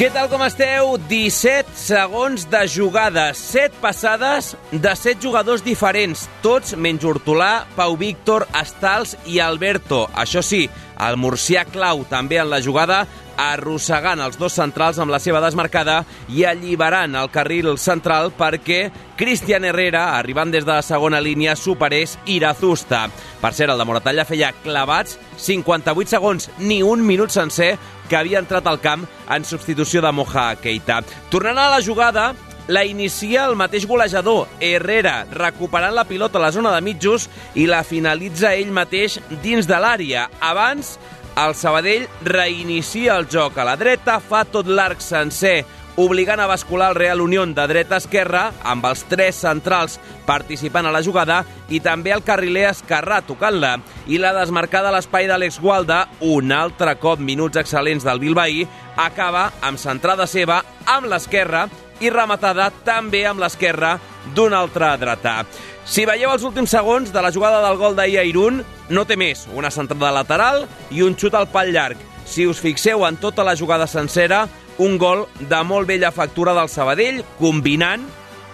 Què tal com esteu? 17 segons de jugada, 7 passades de 7 jugadors diferents, tots menys Hortolà, Pau Víctor, Estals i Alberto. Això sí, el murcià clau també en la jugada, arrossegant els dos centrals amb la seva desmarcada i alliberant el carril central perquè Cristian Herrera, arribant des de la segona línia, superés Irazusta. Per cert, el de Moratalla feia clavats 58 segons, ni un minut sencer, que havia entrat al camp en substitució de Moja Keita. Tornant a la jugada, la inicia el mateix golejador, Herrera, recuperant la pilota a la zona de mitjos i la finalitza ell mateix dins de l'àrea. Abans, el Sabadell reinicia el joc a la dreta, fa tot l'arc sencer obligant a bascular el Real Unión de dreta a esquerra, amb els tres centrals participant a la jugada, i també el carriler esquerrà tocant-la. I la desmarcada a l'espai d'Àlex Gualda, un altre cop minuts excel·lents del Bilbaí, acaba amb centrada seva amb l'esquerra i rematada també amb l'esquerra d'un altre dretà. Si veieu els últims segons de la jugada del gol d'ahir a Irún, no té més, una centrada lateral i un xut al pal llarg. Si us fixeu en tota la jugada sencera, un gol de molt vella factura del Sabadell, combinant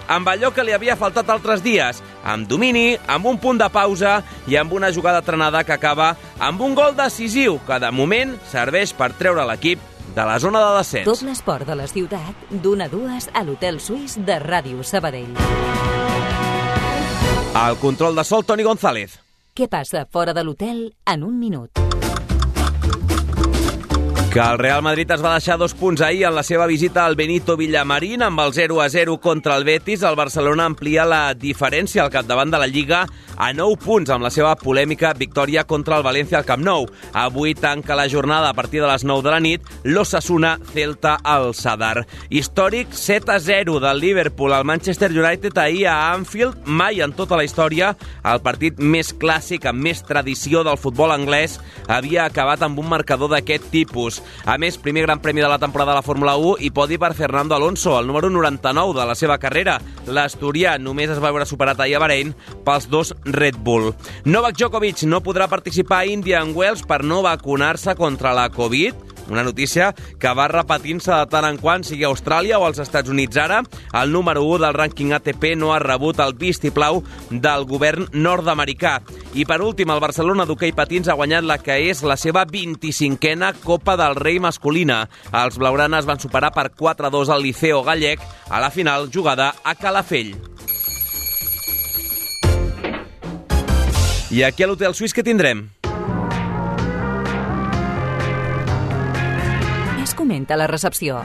amb allò que li havia faltat altres dies, amb domini, amb un punt de pausa i amb una jugada trenada que acaba amb un gol decisiu que de moment serveix per treure l'equip de la zona de descens. Tot l'esport de la ciutat, d'una a dues a l'Hotel Suís de Ràdio Sabadell. Al control de sol, Toni González. Què passa fora de l'hotel en un minut? Que el Real Madrid es va deixar dos punts ahir en la seva visita al Benito Villamarín amb el 0 a 0 contra el Betis. El Barcelona amplia la diferència al capdavant de la Lliga a 9 punts amb la seva polèmica victòria contra el València al Camp Nou. Avui tanca la jornada a partir de les 9 de la nit l'Ossassuna Celta al Sadar. Històric 7 a 0 del Liverpool al Manchester United ahir a Anfield. Mai en tota la història el partit més clàssic, amb més tradició del futbol anglès, havia acabat amb un marcador d'aquest tipus. A més, primer gran premi de la temporada de la Fórmula 1 i podi per Fernando Alonso, el número 99 de la seva carrera. L'Asturià només es va veure superat ahir a Bahrein pels dos Red Bull. Novak Djokovic no podrà participar a Indian Wells per no vacunar-se contra la Covid una notícia que va repetint-se de tant en quant, sigui a Austràlia o als Estats Units. Ara, el número 1 del rànquing ATP no ha rebut el vistiplau del govern nord-americà. I per últim, el Barcelona d'hoquei patins ha guanyat la que és la seva 25a Copa del Rei masculina. Els blaugranes van superar per 4-2 al Liceo Gallec a la final jugada a Calafell. I aquí a l'Hotel Suís què tindrem? Comenta la recepció.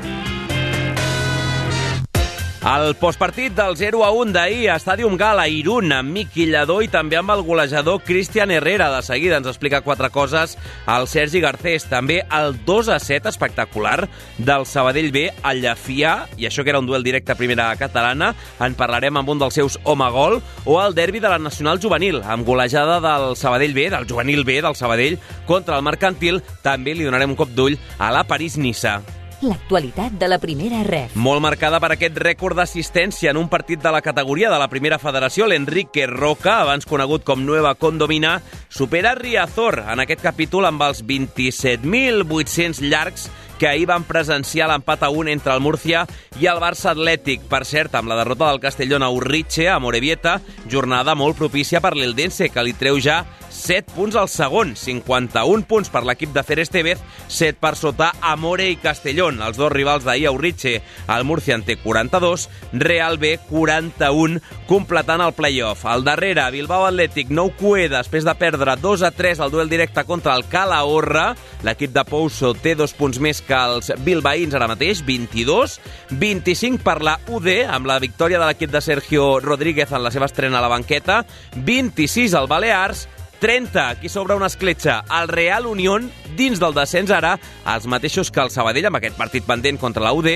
El postpartit del 0 a 1 d'ahir a Stadium Gala, Irún, amb Miqui Lladó i també amb el golejador Cristian Herrera. De seguida ens explica quatre coses al Sergi Garcés. També el 2 a 7 espectacular del Sabadell B al Llafià, i això que era un duel directe a primera catalana. En parlarem amb un dels seus home-gol, o el derbi de la Nacional Juvenil, amb golejada del Sabadell B, del Juvenil B del Sabadell, contra el Mercantil. També li donarem un cop d'ull a la París-Nissa l'actualitat de la primera ref. Molt marcada per aquest rècord d'assistència en un partit de la categoria de la primera federació, l'Enrique Roca, abans conegut com Nueva Condomina, supera Riazor en aquest capítol amb els 27.800 llargs que ahir van presenciar l'empat a un entre el Múrcia i el Barça Atlètic. Per cert, amb la derrota del Castellón a Urritxe, a Morevieta, jornada molt propícia per l'Eldense, que li treu ja 7 punts al segon, 51 punts per l'equip de Fer Estevez, 7 per sota Amore i Castellón, els dos rivals d'ahir a Urritxe. El Murcia en té 42, Real B 41, completant el playoff. Al darrere, Bilbao Atlètic, nou cué després de perdre 2 a 3 al duel directe contra el Calahorra. L'equip de Pouso té dos punts més que els bilbaïns ara mateix, 22. 25 per la UD, amb la victòria de l'equip de Sergio Rodríguez en la seva estrena a la banqueta. 26 al Balears, 30, aquí s'obre una escletxa. El Real Unión, dins del descens ara, els mateixos que el Sabadell amb aquest partit pendent contra la UD,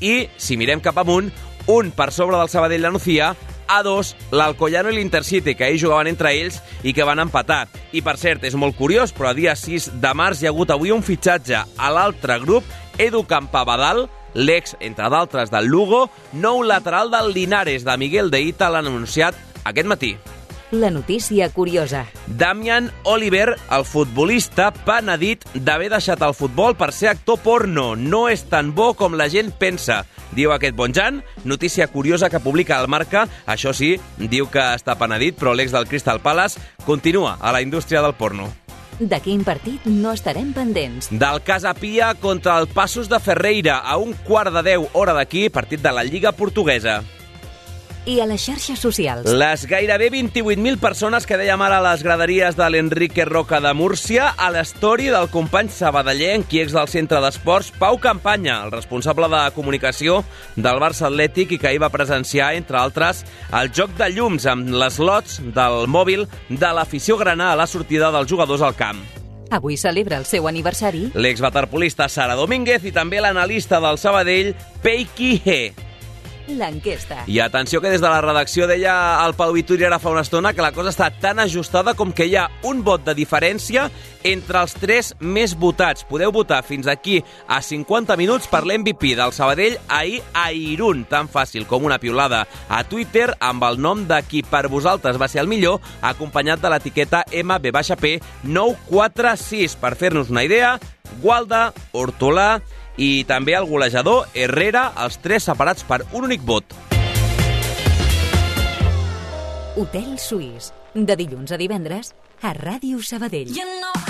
i, si mirem cap amunt, un per sobre del Sabadell la Nucía, a dos, l'Alcoyano i l'Intercity, que ahir jugaven entre ells i que van empatar. I, per cert, és molt curiós, però a dia 6 de març hi ha hagut avui un fitxatge a l'altre grup, Edu Campabadal, l'ex, entre d'altres, del Lugo, nou lateral del Linares, de Miguel de Ita, l'han anunciat aquest matí. La notícia curiosa. Damian Oliver, el futbolista, penedit d'haver deixat el futbol per ser actor porno. No és tan bo com la gent pensa. Diu aquest Bonjan, notícia curiosa que publica el Marca. Això sí, diu que està penedit, però l'ex del Crystal Palace continua a la indústria del porno. De quin partit no estarem pendents? Del Casa Pia contra el Passos de Ferreira a un quart de deu hora d'aquí, partit de la Lliga Portuguesa. I a les xarxes socials? Les gairebé 28.000 persones que dèiem ara a les graderies de l'Enrique Roca de Múrcia a l'estori del company sabadellenc i ex del centre d'esports Pau Campanya, el responsable de comunicació del Barça Atlètic i que ahir va presenciar, entre altres, el joc de llums amb les lots del mòbil de l'afició granà a la sortida dels jugadors al camp. Avui celebra el seu aniversari. L'exwaterpolista Sara Domínguez i també l'analista del Sabadell, Peiki He. L'enquesta. I atenció que des de la redacció deia el Pau Vituri ara fa una estona que la cosa està tan ajustada com que hi ha un vot de diferència entre els tres més votats. Podeu votar fins aquí a 50 minuts per l'MVP del Sabadell ahir a Irún, tan fàcil com una piulada a Twitter amb el nom de qui per vosaltres va ser el millor, acompanyat de l'etiqueta MB-P946. Per fer-nos una idea, Gualda, Hortolà i també el golejador Herrera, els tres separats per un únic vot. Hotel Suís. De dilluns a divendres a Ràdio Sabadell. You know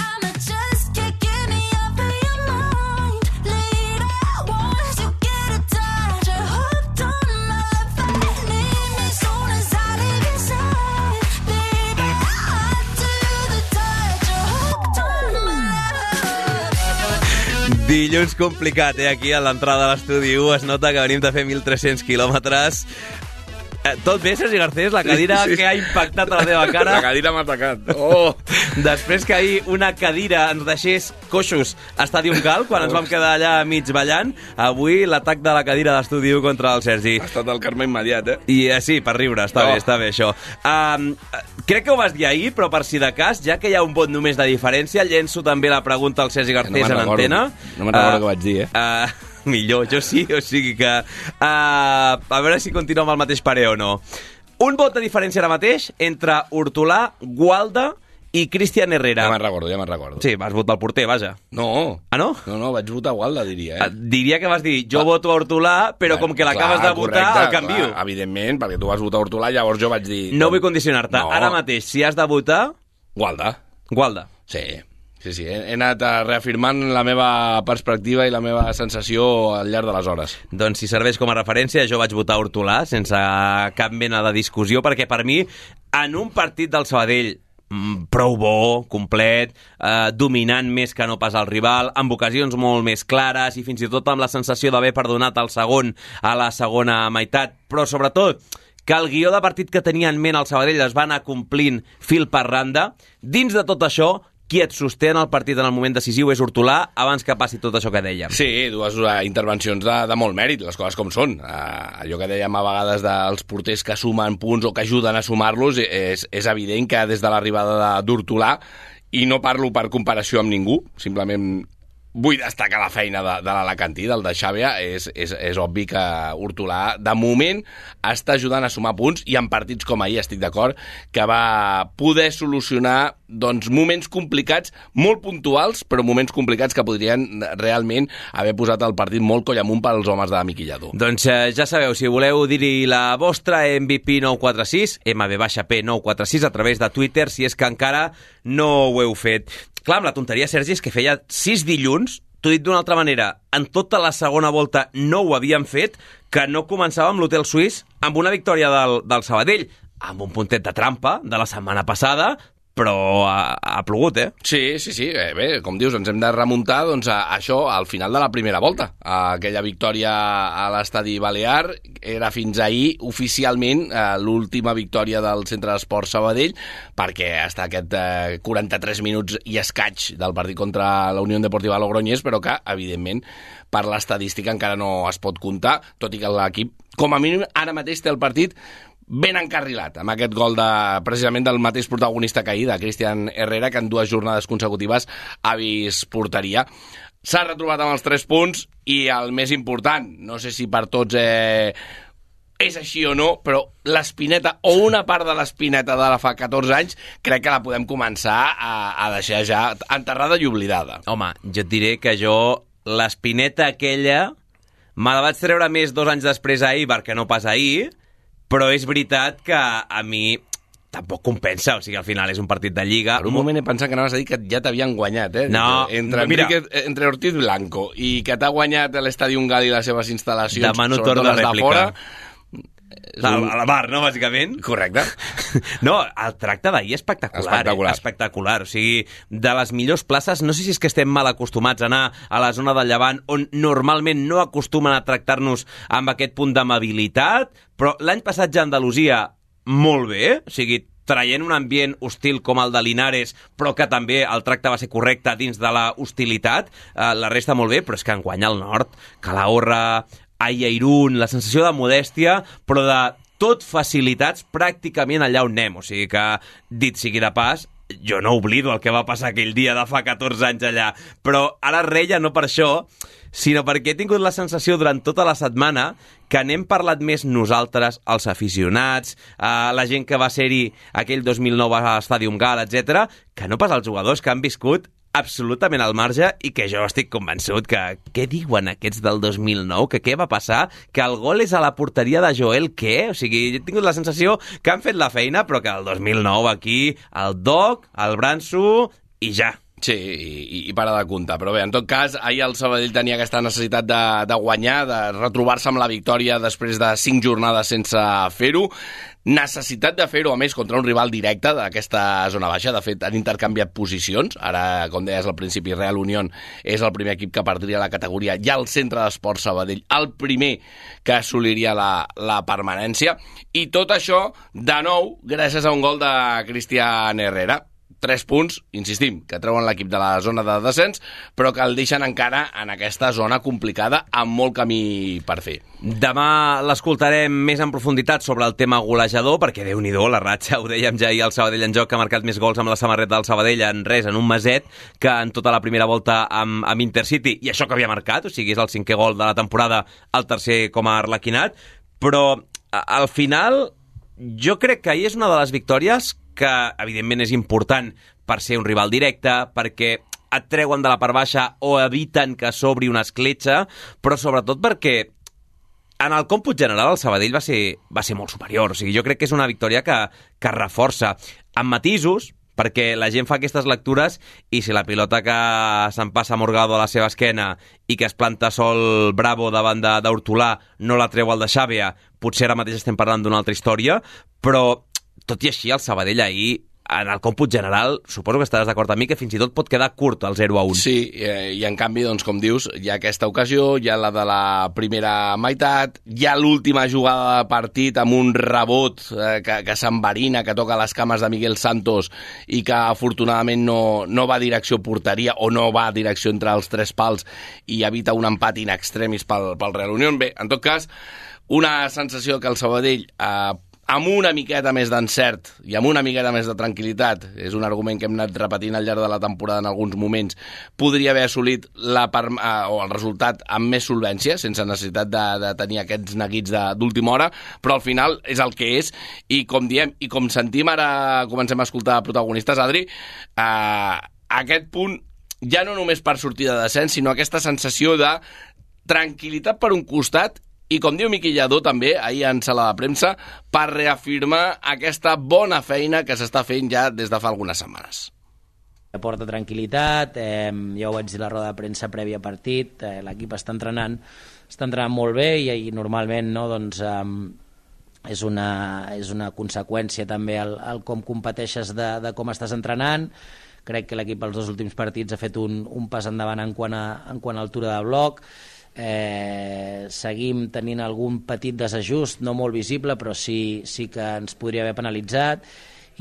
Dilluns complicat, eh? Aquí a l'entrada de l'estudi 1 es nota que venim de fer 1.300 quilòmetres. Eh, tot bé, Sergi Garcés? La cadira Sí, sí. que ha impactat a la teva cara? La cadira m'ha atacat. Oh! Després que ahir una cadira ens deixés coixos a Stadium Cal, quan ens vam quedar allà mig ballant, avui l'atac de la cadira d'estudi 1 contra el Sergi. Ha estat el karma immediat, eh? I eh, sí, per riure, està Oh. bé, està bé això. Um, crec que ho vas dir ahir, però per si de cas, ja que hi ha un vot només de diferència, llenço també la pregunta al Sergi no Garcés me'n en antena. No me'n recordo Ah, què vaig dir, eh? Uh, millor, jo sí, o sigui que... Uh, a veure si continua amb el mateix pare o no. Un vot de diferència ara mateix entre Hortolà, Gualda i Cristian Herrera. Ja me'n recordo, ja me'n recordo. Sí, vas votar el porter, vaja. No. Ah, no? No, no, vaig votar Gualda, diria, Eh, eh? Diria que vas dir, jo voto a Hortolà, però com que l'acabes de votar, correcte, el canvio. Clar, evidentment, perquè tu vas votar Hortolà, llavors jo vaig dir... No vull condicionar-te. No. Ara mateix, si has de votar, Gualda. Gualda. Sí, sí, sí. He, he anat eh, reafirmant la meva perspectiva i la meva sensació al llarg de les hores. Doncs si serveix com a referència, jo vaig votar Hortolà sense cap mena de discussió, perquè per mi, en un partit del Sabadell mm, prou bo, complet, eh, dominant més que no pas el rival, amb ocasions molt més clares i fins i tot amb la sensació d'haver perdonat el segon a la segona meitat, però sobretot que el guió de partit que tenia en ment el Sabadell es va anar complint fil per randa. Dins de tot això, qui et sosté en el partit en el moment decisiu és Hortolà, abans que passi tot això que dèiem. Sí, dues uh, intervencions de, de molt mèrit, les coses com són. Uh, allò que dèiem a vegades dels porters que sumen punts o que ajuden a sumar-los, és, és evident que des de l'arribada d'Hortolà, i no parlo per comparació amb ningú, simplement vull destacar la feina de, de l'Alacantí, del de Xàbia, és, és, és obvi que Hortolà, de moment, està ajudant a sumar punts i en partits com ahir, estic d'acord, que va poder solucionar doncs, moments complicats, molt puntuals, però moments complicats que podrien realment haver posat el partit molt coll amunt pels homes de Miquillador. Doncs eh, ja sabeu, si voleu dir-hi la vostra MVP 946, MB-P946, a través de Twitter, si és que encara no ho heu fet. Clar, amb la tonteria, Sergi, és que feia sis dilluns, t'ho dit d'una altra manera, en tota la segona volta no ho havíem fet, que no començàvem l'Hotel Suís amb una victòria del, del Sabadell, amb un puntet de trampa de la setmana passada, però ha, ha plogut, eh? Sí, sí, sí. Eh, bé, com dius, ens hem de remuntar doncs, a, a això al final de la primera volta. A aquella victòria a l'estadi Balear era fins ahir oficialment eh, l'última victòria del Centre d'Esport Sabadell perquè està aquest eh, 43 minuts i escaig del partit contra la Unió Deportiva Logroñés, però que, evidentment, per l'estadística encara no es pot comptar, tot i que l'equip, com a mínim, ara mateix té el partit ben encarrilat amb aquest gol de, precisament del mateix protagonista que ahir, de Cristian Herrera, que en dues jornades consecutives ha vist porteria. S'ha retrobat amb els tres punts i el més important, no sé si per tots eh, és així o no, però l'espineta, o una part de l'espineta de la fa 14 anys, crec que la podem començar a, a deixar ja enterrada i oblidada. Home, jo et diré que jo l'espineta aquella me la vaig treure més dos anys després a Eibar que no pas ahir, però és veritat que a mi tampoc compensa, o sigui, al final és un partit de Lliga. Per un moment he pensat que anaves a dir que ja t'havien guanyat, eh? No, entre, mira. Enrique, entre Ortiz Blanco i que t'ha guanyat l'Estadi Gal i les seves instal·lacions, Demano sobretot de les rèplica. fora, és un- a la bar, no, bàsicament? Correcte. No, el tracte d'ahir espectacular. Espectacular. Eh? Espectacular. O sigui, de les millors places, no sé si és que estem mal acostumats a anar a la zona del Llevant, on normalment no acostumen a tractar-nos amb aquest punt d'amabilitat, però l'any passat ja Andalusia, molt bé, o sigui, traient un ambient hostil com el de Linares, però que també el tracte va ser correcte dins de la hostilitat, eh, la resta molt bé, però és que en guanya el nord, Calahorra, Aia Irún, la sensació de modèstia, però de tot facilitats pràcticament allà on anem. O sigui que, dit sigui de pas, jo no oblido el que va passar aquell dia de fa 14 anys allà, però ara reia no per això, sinó perquè he tingut la sensació durant tota la setmana que n'hem parlat més nosaltres, els aficionats, eh, la gent que va ser-hi aquell 2009 a l'Estàdium Gal, etc, que no pas els jugadors que han viscut absolutament al marge i que jo estic convençut que què diuen aquests del 2009? Que què va passar? Que el gol és a la porteria de Joel, què? O sigui, he tingut la sensació que han fet la feina, però que el 2009 aquí el Doc, el Branso i ja. Sí, i, i para de comptar. Però bé, en tot cas, ahir el Sabadell tenia aquesta necessitat de, de guanyar, de retrobar-se amb la victòria després de cinc jornades sense fer-ho. Necessitat de fer-ho, a més, contra un rival directe d'aquesta zona baixa. De fet, han intercanviat posicions. Ara, com deies al principi, Real Unión és el primer equip que perdria la categoria. Ha el centre d'esport Sabadell, el primer que assoliria la, la permanència. I tot això, de nou, gràcies a un gol de Cristian Herrera. Tres punts, insistim, que treuen l'equip de la zona de descens, però que el deixen encara en aquesta zona complicada amb molt camí per fer. Demà l'escoltarem més en profunditat sobre el tema golejador, perquè déu nhi la ratxa, ho dèiem ja ahir al Sabadell en joc, que ha marcat més gols amb la samarreta del Sabadell en res, en un meset, que en tota la primera volta amb, amb Intercity, i això que havia marcat, o sigui, és el cinquè gol de la temporada, el tercer com a arlequinat, però a- al final jo crec que ahir és una de les victòries que, evidentment, és important per ser un rival directe, perquè et treuen de la part baixa o eviten que s'obri una escletxa, però sobretot perquè en el còmput general el Sabadell va ser, va ser molt superior. O sigui, jo crec que és una victòria que, que reforça amb matisos, perquè la gent fa aquestes lectures i si la pilota que se'n passa Morgado a la seva esquena i que es planta sol Bravo davant d'Hortolà no la treu al de Xàbia, potser ara mateix estem parlant d'una altra història, però tot i així el Sabadell ahir en el còmput general, suposo que estaràs d'acord amb mi, que fins i tot pot quedar curt el 0 a 1. Sí, eh, i en canvi, doncs, com dius, hi ha aquesta ocasió, hi ha la de la primera meitat, hi ha l'última jugada de partit amb un rebot eh, que, que s'enverina, que toca les cames de Miguel Santos i que afortunadament no, no va a direcció porteria o no va a direcció entre els tres pals i evita un empat in extremis pel, pel Real Unión. Bé, en tot cas, una sensació que el Sabadell eh, amb una miqueta més d'encert i amb una miqueta més de tranquil·litat, és un argument que hem anat repetint al llarg de la temporada en alguns moments, podria haver assolit la par eh, o el resultat amb més solvència, sense necessitat de, de tenir aquests neguits d'última hora, però al final és el que és, i com diem, i com sentim ara, comencem a escoltar protagonistes, Adri, eh, aquest punt ja no només per sortir de descens, sinó aquesta sensació de tranquil·litat per un costat i com diu Miqui Lladó també, ahir en sala de premsa, per reafirmar aquesta bona feina que s'està fent ja des de fa algunes setmanes. Aporta tranquil·litat, eh, ja ho vaig dir a la roda de premsa prèvia a partit, eh, l'equip està entrenant, està entrenant molt bé i, i normalment no, doncs, eh, és una, és una conseqüència també el, el com competeixes de, de com estàs entrenant. Crec que l'equip els dos últims partits ha fet un, un pas endavant en quant a, en quant a altura de bloc. Eh, seguim tenint algun petit desajust, no molt visible, però sí, sí que ens podria haver penalitzat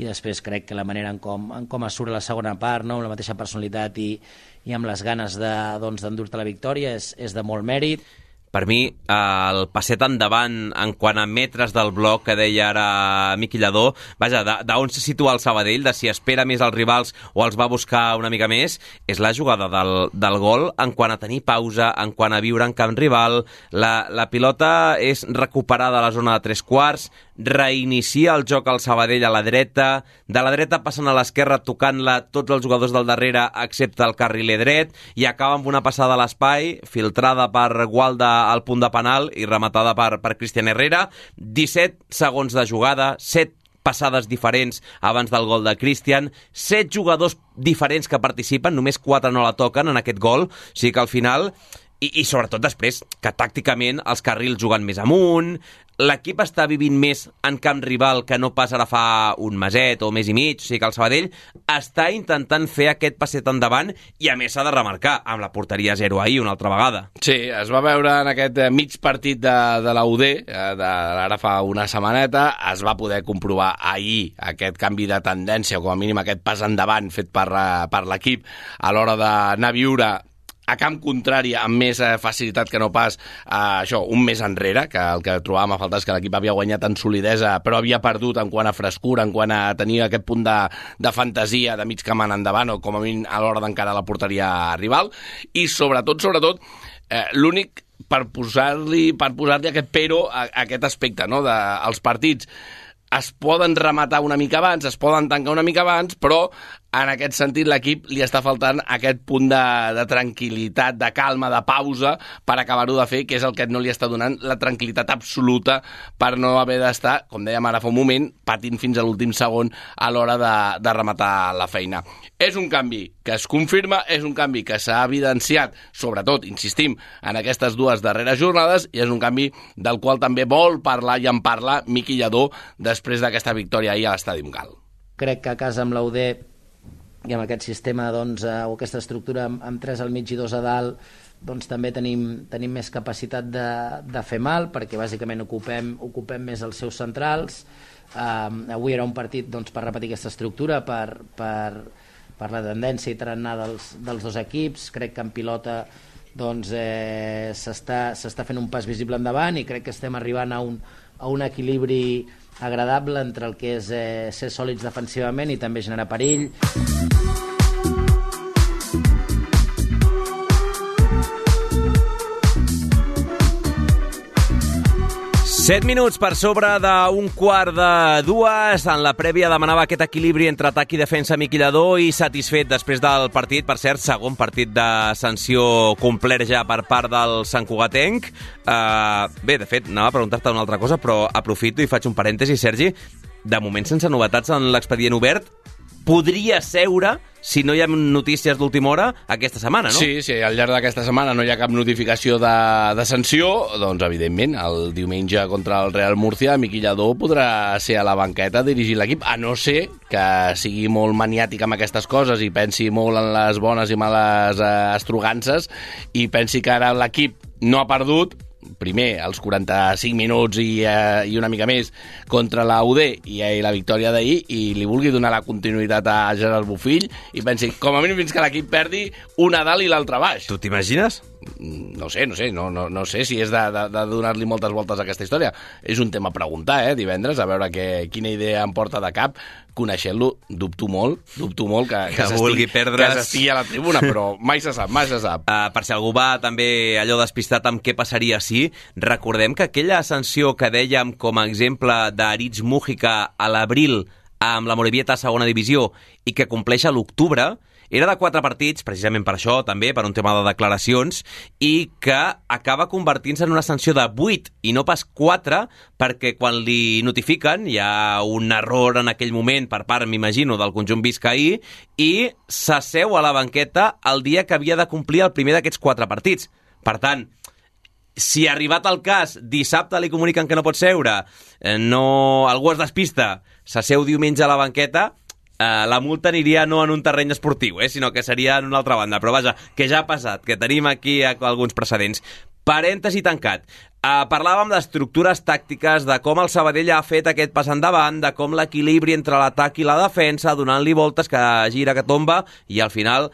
i després crec que la manera en com, en com es surt la segona part, no? amb la mateixa personalitat i, i amb les ganes d'endur-te de, doncs, la victòria és, és de molt mèrit. Per mi, eh, el passet endavant en quant a metres del bloc que deia ara Miqui Lladó, vaja, d'on se situa el Sabadell, de si espera més els rivals o els va buscar una mica més, és la jugada del, del gol en quant a tenir pausa, en quant a viure en camp rival. La, la pilota és recuperada a la zona de tres quarts, reinicia el joc al Sabadell a la dreta, de la dreta passen a l'esquerra tocant-la tots els jugadors del darrere excepte el carriler dret i acaba amb una passada a l'espai filtrada per Gualda al punt de penal i rematada per, per Cristian Herrera. 17 segons de jugada 7 passades diferents abans del gol de Christian, set jugadors diferents que participen, només quatre no la toquen en aquest gol, o sigui que al final i, i sobretot després, que tàcticament els carrils juguen més amunt, l'equip està vivint més en camp rival que no pas ara fa un meset o mes i mig, o sigui que el Sabadell està intentant fer aquest passet endavant i a més s'ha de remarcar, amb la porteria 0 ahir una altra vegada. Sí, es va veure en aquest eh, mig partit de, de la UD, eh, de, ara fa una setmaneta, es va poder comprovar ahir aquest canvi de tendència, o com a mínim aquest pas endavant fet per, eh, per l'equip a l'hora d'anar a viure a camp contrari amb més eh, facilitat que no pas eh, això, un mes enrere, que el que trobàvem a faltar és que l'equip havia guanyat en solidesa, però havia perdut en quant a frescura, en quant a tenir aquest punt de, de fantasia de mig camp en endavant, o com a mínim a l'hora d'encarar la porteria rival, i sobretot, sobretot, eh, l'únic per posar-li per posar-li aquest pero a, a aquest aspecte, no?, de, els partits es poden rematar una mica abans, es poden tancar una mica abans, però en aquest sentit l'equip li està faltant aquest punt de, de tranquil·litat, de calma, de pausa per acabar-ho de fer, que és el que no li està donant la tranquil·litat absoluta per no haver d'estar, com dèiem ara fa un moment, patint fins a l'últim segon a l'hora de, de rematar la feina. És un canvi que es confirma, és un canvi que s'ha evidenciat, sobretot, insistim, en aquestes dues darreres jornades, i és un canvi del qual també vol parlar i en parla Miqui Lladó després d'aquesta victòria ahir a l'Estadi Gal. Crec que a casa amb l'UD i amb aquest sistema doncs, eh, o aquesta estructura amb, amb 3 al mig i 2 a dalt doncs també tenim, tenim més capacitat de, de fer mal perquè bàsicament ocupem, ocupem més els seus centrals. Um, avui era un partit doncs, per repetir aquesta estructura per, per, per la tendència i tarannà dels, dels dos equips. Crec que en pilota doncs, eh, s'està fent un pas visible endavant i crec que estem arribant a un, a un equilibri agradable entre el que és eh, ser sòlids defensivament i també generar perill. 7 minuts per sobre d'un quart de dues. En la prèvia demanava aquest equilibri entre atac i defensa miquillador i satisfet després del partit. Per cert, segon partit de sanció complet ja per part del Sant Cugatenc. Uh, bé, de fet, anava a preguntar-te una altra cosa, però aprofito i faig un parèntesi, Sergi. De moment, sense novetats en l'expedient obert, podria seure si no hi ha notícies d'última hora aquesta setmana, no? Sí, sí, al llarg d'aquesta setmana no hi ha cap notificació de, de sanció, doncs evidentment el diumenge contra el Real Murcia Miqui Lladó podrà ser a la banqueta dirigir l'equip, a no ser que sigui molt maniàtic amb aquestes coses i pensi molt en les bones i males eh, estrugances i pensi que ara l'equip no ha perdut, primer els 45 minuts i, eh, i una mica més contra la UD i, eh, la victòria d'ahir i li vulgui donar la continuïtat a Gerard Bufill i pensi, com a mínim fins que l'equip perdi una dalt i l'altra baix. Tu t'imagines? No sé, no sé, no, no, no sé si és de, de, de donar-li moltes voltes a aquesta història. És un tema a preguntar, eh, divendres, a veure que, quina idea em porta de cap. Coneixent-lo, dubto molt, dubto molt que, Que vulgui perdre's. que s'estigui a la tribuna, però mai se sap, mai se sap. Uh, per si algú va també allò despistat amb què passaria si, recordem que aquella ascensió que dèiem com a exemple d'Aritz Mújica a l'abril amb la Morevieta a segona divisió i que compleix a l'octubre, era de quatre partits, precisament per això, també, per un tema de declaracions, i que acaba convertint-se en una sanció de 8 i no pas 4, perquè quan li notifiquen hi ha un error en aquell moment per part, m'imagino, del conjunt biscaí, i s'asseu a la banqueta el dia que havia de complir el primer d'aquests quatre partits. Per tant, si arribat el cas, dissabte li comuniquen que no pot seure, eh, no, algú es despista, s'asseu diumenge a la banqueta, eh, la multa aniria no en un terreny esportiu, eh, sinó que seria en una altra banda. Però vaja, que ja ha passat, que tenim aquí alguns precedents. Parèntesi tancat. Uh, parlàvem d'estructures tàctiques, de com el Sabadell ha fet aquest pas endavant, de com l'equilibri entre l'atac i la defensa, donant-li voltes que gira, que tomba, i al final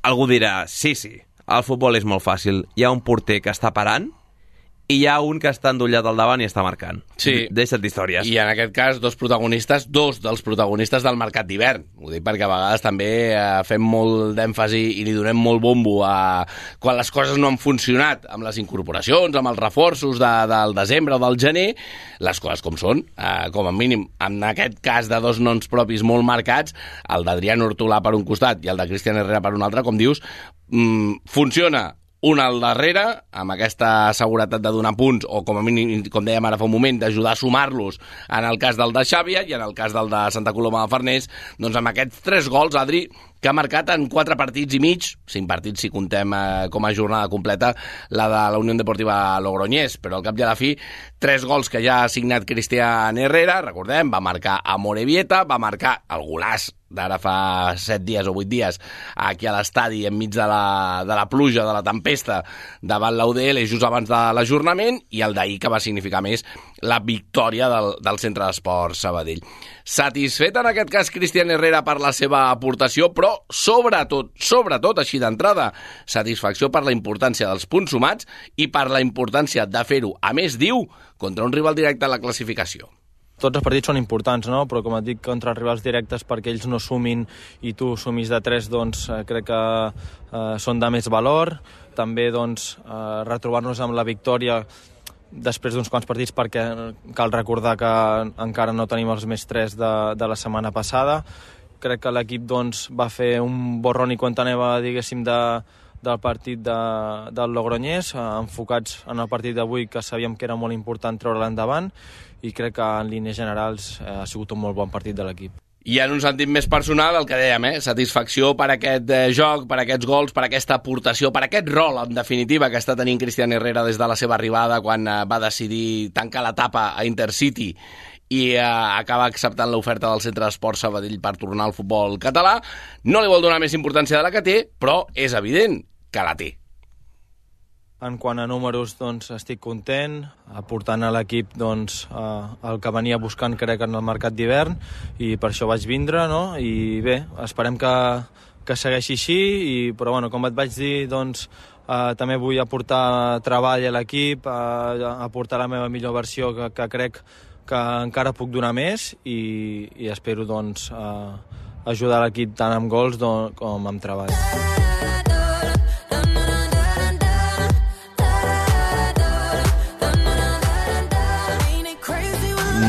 algú dirà, sí, sí, el futbol és molt fàcil. Hi ha un porter que està parant i hi ha un que està endollat al davant i està marcant. Sí. Deixa't d'històries. I en aquest cas, dos protagonistes, dos dels protagonistes del mercat d'hivern. Ho dic perquè a vegades també eh, fem molt d'èmfasi i li donem molt bombo a quan les coses no han funcionat amb les incorporacions, amb els reforços de, del desembre o del gener, les coses com són, eh, com a mínim, en aquest cas de dos noms propis molt marcats, el d'Adrián Hortolà per un costat i el de Cristian Herrera per un altre, com dius, mm, funciona un al darrere, amb aquesta seguretat de donar punts, o com a mínim, com dèiem ara fa un moment, d'ajudar a sumar-los en el cas del de Xàbia i en el cas del de Santa Coloma de Farners, doncs amb aquests tres gols, Adri, que ha marcat en quatre partits i mig, cinc partits si contem eh, com a jornada completa la de la Unió Deportiva Logroñés, però al cap i a la fi, tres gols que ja ha signat Cristian Herrera, recordem, va marcar a Morevieta, va marcar el golaç d'ara fa set dies o vuit dies aquí a l'estadi enmig de la, de la pluja, de la tempesta davant l'UDL just abans de l'ajornament i el d'ahir que va significar més la victòria del, del Centre d'Esport Sabadell. Satisfet en aquest cas Cristian Herrera per la seva aportació, però sobretot, sobretot així d'entrada, satisfacció per la importància dels punts sumats i per la importància de fer-ho, a més diu, contra un rival directe a la classificació tots els partits són importants, no? però com et dic, contra els rivals directes perquè ells no sumin i tu sumis de 3, doncs eh, crec que eh, són de més valor. També doncs, eh, retrobar-nos amb la victòria després d'uns quants partits perquè cal recordar que encara no tenim els més 3 de, de la setmana passada. Crec que l'equip doncs, va fer un borrón i anava, diguéssim, de, del partit de, del Logroñés, eh, enfocats en el partit d'avui que sabíem que era molt important treure l'endavant i crec que en línies generals eh, ha sigut un molt bon partit de l'equip. I en un sentit més personal, el que dèiem, eh? satisfacció per aquest eh, joc, per aquests gols, per aquesta aportació, per aquest rol, en definitiva, que està tenint Cristian Herrera des de la seva arribada quan eh, va decidir tancar l'etapa a Intercity i eh, acaba acceptant l'oferta del Centre d'Esport Sabadell per tornar al futbol català. No li vol donar més importància de la que té, però és evident que la té. En quant a números, doncs, estic content, aportant a l'equip doncs, eh, el que venia buscant, crec, en el mercat d'hivern, i per això vaig vindre, no? I bé, esperem que, que segueixi així, i, però bueno, com et vaig dir, doncs, eh, també vull aportar treball a l'equip, eh, aportar la meva millor versió, que, que crec que encara puc donar més, i, i espero, doncs, eh, ajudar l'equip tant amb gols com amb treball.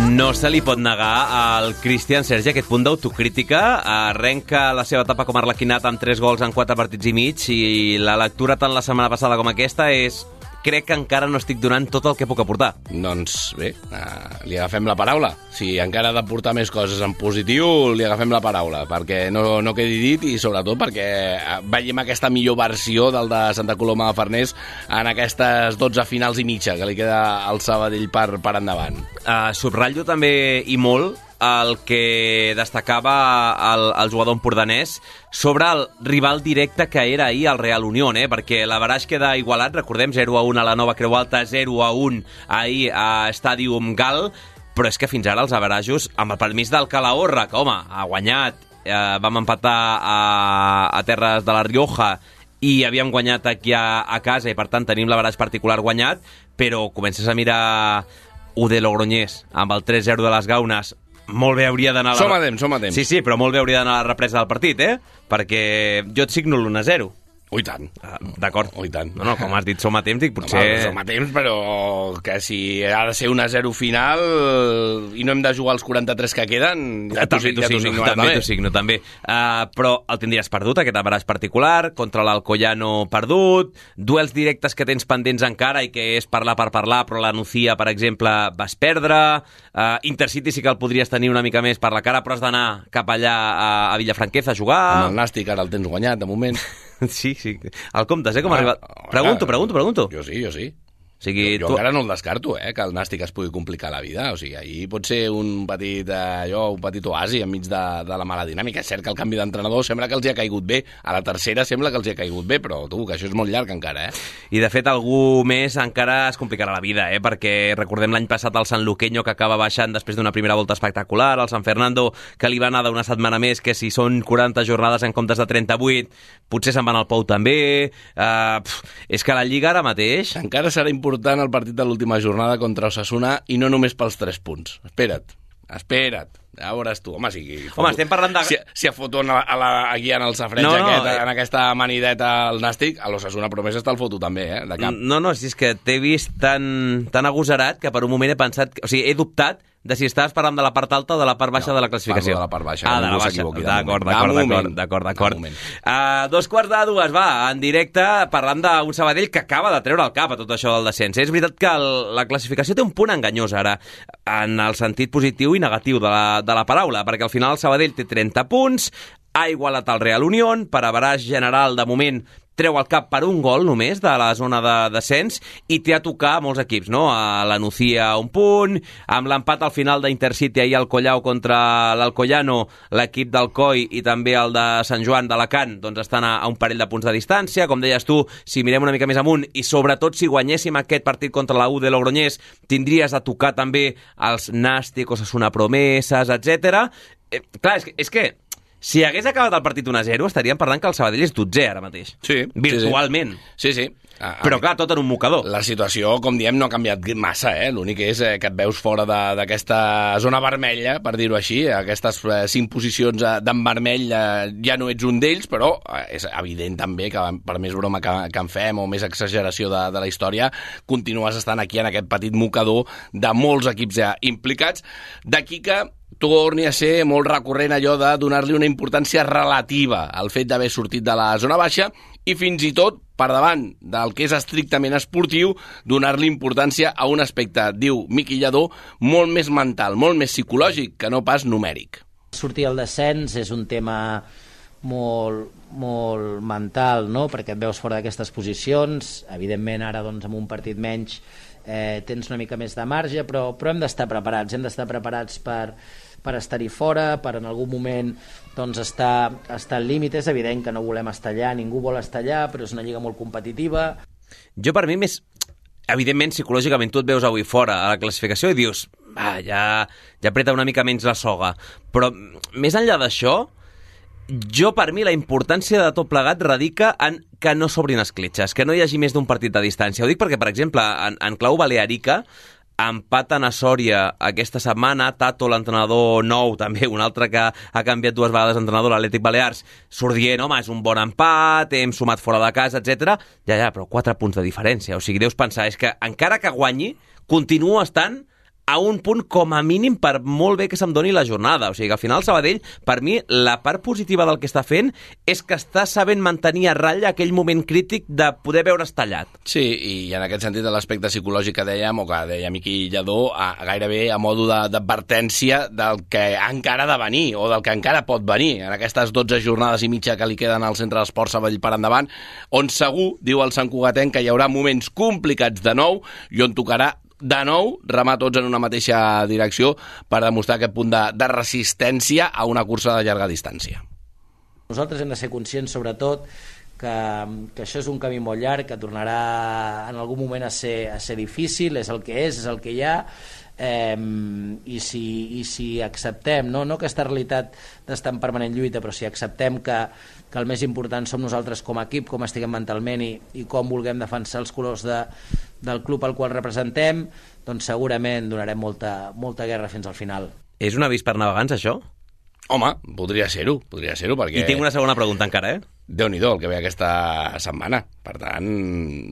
No se li pot negar al Cristian Sergi aquest punt d'autocrítica. Arrenca la seva etapa com a arlequinat amb 3 gols en 4 partits i mig i la lectura tant la setmana passada com aquesta és crec que encara no estic donant tot el que puc aportar. Doncs bé, uh, li agafem la paraula. Si encara ha d'aportar més coses en positiu, li agafem la paraula, perquè no, no quedi dit i sobretot perquè eh, veiem aquesta millor versió del de Santa Coloma de Farners en aquestes 12 finals i mitja que li queda al Sabadell per, per endavant. Uh, subratllo també i molt el que destacava el, el jugador empordanès sobre el rival directe que era ahir el Real Unión, eh? perquè l'Avaraix queda igualat, recordem, 0 a 1 a la Nova Creu Alta, 0 a 1 ahir a Stadium Gal, però és que fins ara els averajos, amb el permís del Calahorra, que home, ha guanyat, eh, vam empatar a, a terres de la Rioja i havíem guanyat aquí a, a casa i per tant tenim l'averaix particular guanyat, però comences a mirar U de Logroñés amb el 3-0 de les Gaunes molt bé hauria d'anar... la- Som a temps, som a temps. Sí, sí, però molt bé hauria d'anar a la represa del partit, eh? Perquè jo et signo l'1-0. Ui, tant. Ah, D'acord. Ui, tant. No, no, com has dit, som a temps, dic, potser... Home, som a temps, però que si ha de ser un a 0 final i no hem de jugar els 43 que queden, ja t'ho ja signo, signo també també. t'ho signo, també. Uh, però el tindries perdut, aquest abraç particular, contra l'Alcoyano perdut, duels directes que tens pendents encara i que és parlar per parlar, però la Nucía, per exemple, vas perdre, uh, Intercity sí que el podries tenir una mica més per la cara, però has d'anar cap allà a, a Villafranqueza a jugar... Amb el Nàstic ara el tens guanyat, de moment. Sí, sí. El comptes, eh, com ha Ah, arribat... Pregunto, pregunto, pregunto. Jo sí, jo sí. O sigui, Jo, jo encara no el descarto, eh, que el Nàstic es pugui complicar la vida. O sigui, ahir pot ser un petit, eh, allò, un petit oasi enmig de, de la mala dinàmica. És cert que el canvi d'entrenador sembla que els hi ha caigut bé. A la tercera sembla que els hi ha caigut bé, però tu, que això és molt llarg encara, eh? I de fet algú més encara es complicarà la vida, eh? perquè recordem l'any passat el San Luqueño que acaba baixant després d'una primera volta espectacular, el San Fernando que li va anar d'una setmana més, que si són 40 jornades en comptes de 38, potser se'n van al Pou també. Uh, pf, és que la Lliga ara mateix... Encara serà important el partit de l'última jornada contra Osasuna i no només pels 3 punts. Espera't, espera't. Ja veuràs tu. Home, si... Home, estem parlant de- Si, si a foto a la, a la, aquí en el safreig No, no, aquest, eh. en aquesta manideta al Nàstic, a l'Osasuna promesa està el foto també, eh, de cap. No, no, si és que t'he vist tan, tan agosarat que per un moment he pensat... O sigui, he dubtat de si estaves parlant de la part alta o de la part baixa No, de la classificació. parlo de la part baixa, Ah, de la baixa. D'acord, d'acord, d'acord, d'acord. Uh, dos quarts de dues, va, en directe, parlant d'un Sabadell que acaba de treure el cap a tot això del descens. És veritat que el, la classificació té un punt enganyós ara, en el sentit positiu i negatiu de la, de la paraula, perquè al final el Sabadell té 30 punts, ha igualat el Real Unión, per averàs general, de moment, treu el cap per un gol només de la zona de descens i té a tocar molts equips, no? A la Nucía un punt, amb l'empat al final d'Intercity ahir al Collau contra l'Alcoyano, l'equip del Coi i també el de Sant Joan d'Alacant, doncs estan a, a un parell de punts de distància, com deies tu, si mirem una mica més amunt i sobretot si guanyéssim aquest partit contra la U de Logroñés, tindries a tocar també els Nàstic, Osasuna Promeses, etc. Eh, clar, és que, és que si hagués acabat el partit 1-0, estaríem parlant que el Sabadell és 12 ara mateix. Sí, Virtualment. Sí, sí. A, a Però clar, tot en un mocador. La situació, com diem, no ha canviat massa, eh? L'únic és eh, que et veus fora d'aquesta zona vermella, per dir-ho així, aquestes eh, cinc posicions eh, d'en vermell eh, ja no ets un d'ells, però eh, és evident també que per més broma que, que en fem o més exageració de, de la història, continues estant aquí en aquest petit mocador de molts equips ja implicats. D'aquí que torni a ser molt recurrent allò de donar-li una importància relativa al fet d'haver sortit de la zona baixa i fins i tot, per davant del que és estrictament esportiu, donar-li importància a un aspecte, diu Miqui Lladó, molt més mental, molt més psicològic que no pas numèric. sortir al descens és un tema molt, molt mental, no? perquè et veus fora d'aquestes posicions, evidentment ara doncs, amb un partit menys eh, tens una mica més de marge, però, però hem d'estar preparats, hem d'estar preparats per, per estar-hi fora, per en algun moment doncs, estar, estar al límit. És evident que no volem estar allà, ningú vol estar allà, però és una lliga molt competitiva. Jo, per mi, més... Evidentment, psicològicament, tu et veus avui fora a la classificació i dius, ah, ja, ja apreta una mica menys la soga. Però, més enllà d'això, jo, per mi, la importància de tot plegat radica en que no s'obrin escletxes, que no hi hagi més d'un partit de distància. Ho dic perquè, per exemple, en, en clau balearica, empaten a Sòria aquesta setmana, Tato, l'entrenador nou, també un altre que ha canviat dues vegades d'entrenador, l'Atlètic Balears, surt dient, home, és un bon empat, hem sumat fora de casa, etc. Ja, ja, però quatre punts de diferència. O sigui, deus pensar, és que encara que guanyi, continua estant a un punt com a mínim per molt bé que se'm doni la jornada. O sigui que al final Sabadell, per mi, la part positiva del que està fent és que està sabent mantenir a ratlla aquell moment crític de poder veure's tallat. Sí, i en aquest sentit l'aspecte psicològic que dèiem, o que deia Miqui Lledó, a, gairebé a modo de- d'advertència del que encara ha de venir, o del que encara pot venir, en aquestes 12 jornades i mitja que li queden al centre d'esport Sabadell per endavant, on segur, diu el Sant Cugatenc, que hi haurà moments complicats de nou i on tocarà de nou remar tots en una mateixa direcció per demostrar aquest punt de, de resistència a una cursa de llarga distància. Nosaltres hem de ser conscients, sobretot, que, que això és un camí molt llarg, que tornarà en algun moment a ser, a ser difícil, és el que és, és el que hi ha, eh, i, si, i si acceptem, no, no aquesta realitat d'estar en permanent lluita, però si acceptem que, que el més important som nosaltres com a equip, com estiguem mentalment i, i com vulguem defensar els colors de, del club al qual representem, doncs segurament donarem molta, molta guerra fins al final. És un avís per navegants, això? Home, podria ser-ho, podria ser-ho, perquè... I tinc una segona pregunta encara, eh? Déu nhi el que ve aquesta setmana. Per tant,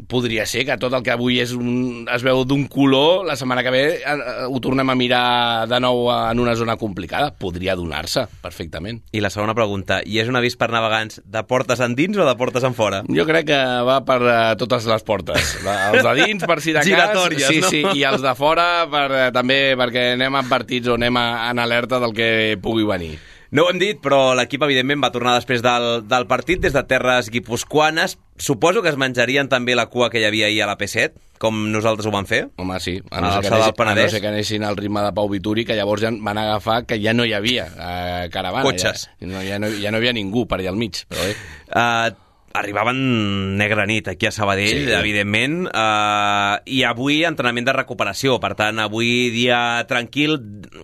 podria ser que tot el que avui és un, es veu d'un color, la setmana que ve eh, eh, ho tornem a mirar de nou en una zona complicada. Podria donar-se, perfectament. I la segona pregunta, i és un avís per navegants de portes endins o de portes en fora? Jo crec que va per uh, totes les portes. Els de dins, per si de cas. Giratòries, sí, no? sí, i els de fora per, uh, també perquè anem advertits o anem a, en alerta del que pugui venir. No ho hem dit, però l'equip, evidentment, va tornar després del, del partit des de terres guipuscoanes. Suposo que es menjarien també la cua que hi havia ahir a la P7, com nosaltres ho vam fer. Home, sí. A A no, ser que anessin, a no ser que anessin al ritme de Pau Vituri, que llavors ja van agafar que ja no hi havia eh, caravana. Cotxes. Ja, no, ja, no, ja no hi havia ningú per allà al mig. Però bé. Uh, arribaven negra nit aquí a Sabadell, Sí. evidentment, uh, i avui entrenament de recuperació. Per tant, avui dia tranquil,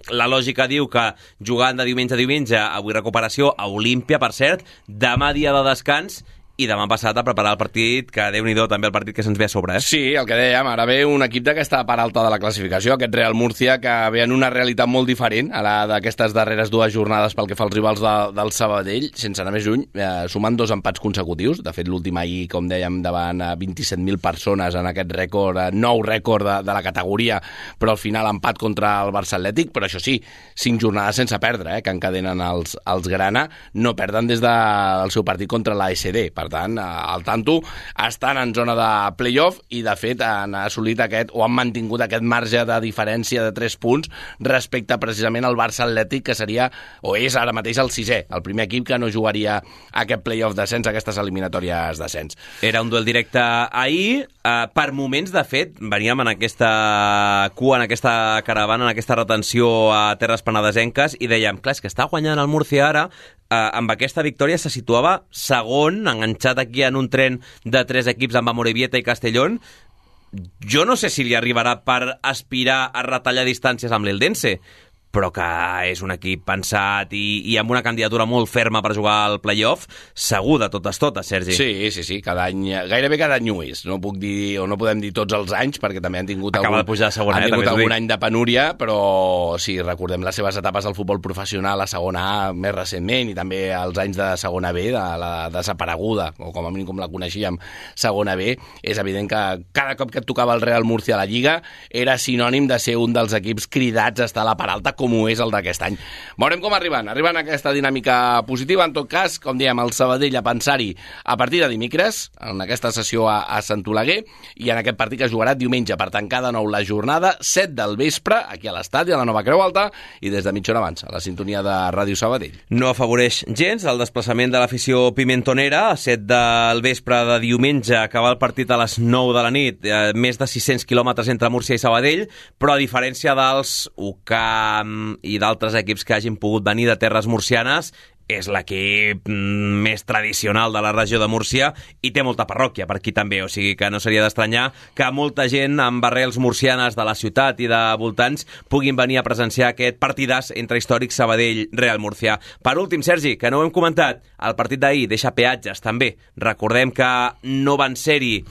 la lògica diu que jugant de diumenge a diumenge, avui recuperació a Olímpia, per cert, demà dia de descans, i demà passat a preparar el partit, que déu nhi també el partit que se'ns ve a sobre, eh? Sí, el que dèiem, ara ve un equip d'aquesta part alta de la classificació, aquest Real Múrcia, que ve en una realitat molt diferent a la d'aquestes darreres dues jornades pel que fa als rivals de, del Sabadell, sense anar més lluny, eh, sumant dos empats consecutius. De fet, l'últim ahir, com dèiem, davant eh, 27.000 persones en aquest rècord, eh, nou rècord de, de la categoria, però al final empat contra el Barça Atlètic, però això sí, cinc jornades sense perdre, eh, que encadenen els, els Grana, no perden des del seu partit contra la SD. Per tant, eh, al tanto, estan en zona de playoff i, de fet, han assolit aquest, o han mantingut aquest marge de diferència de 3 punts respecte precisament al Barça Atlètic, que seria, o és ara mateix el sisè, el primer equip que no jugaria aquest playoff descens, aquestes eliminatòries descens. Era un duel directe ahir. Uh, per moments, de fet, veníem en aquesta cua, en aquesta caravana, en aquesta retenció a Terres Penedesenques i dèiem, clar, és que està guanyant el Murcia ara, uh, amb aquesta victòria se situava segon, enganxat aquí en un tren de tres equips amb Amorebieta i Castellón. Jo no sé si li arribarà per aspirar a retallar distàncies amb l'Eldense, però que és un equip pensat i, i amb una candidatura molt ferma per jugar al playoff, segur de totes totes, Sergi. Sí, sí, sí, cada any, gairebé cada any ho és. No puc dir, o no podem dir tots els anys, perquè també han tingut, Acaba algun, de pujar a segona, han eh, tingut t'ho algun any de penúria, però sí, recordem les seves etapes al futbol professional a segona A més recentment i també els anys de segona B, de la desapareguda, o com a mínim com la coneixíem, segona B, és evident que cada cop que et tocava el Real Murcia a la Lliga era sinònim de ser un dels equips cridats a estar a la part alta, com ho és el d'aquest any. Veurem com arriben. Arriben aquesta dinàmica positiva. En tot cas, com dèiem, el Sabadell a pensar-hi a partir de dimecres, en aquesta sessió a, a Sant Oleguer, i en aquest partit que es jugarà diumenge per tancar de nou la jornada, 7 del vespre, aquí a l'estadi, a la Nova Creu Alta, i des de mitja hora abans, a la sintonia de Ràdio Sabadell. No afavoreix gens el desplaçament de l'afició pimentonera. A 7 del vespre de diumenge acabar el partit a les 9 de la nit. Eh, més de 600 quilòmetres entre Múrcia i Sabadell, però a diferència dels UCAM i d'altres equips que hagin pogut venir de terres murcianes, és l'equip mm, més tradicional de la regió de Múrcia i té molta parròquia per aquí també, o sigui que no seria d'estranyar que molta gent amb arrels murcianes de la ciutat i de voltants puguin venir a presenciar aquest partidàs entre històric Sabadell-Real Murcia. Per últim, Sergi, que no ho hem comentat, el partit d'ahir deixa peatges també. Recordem que no van ser-hi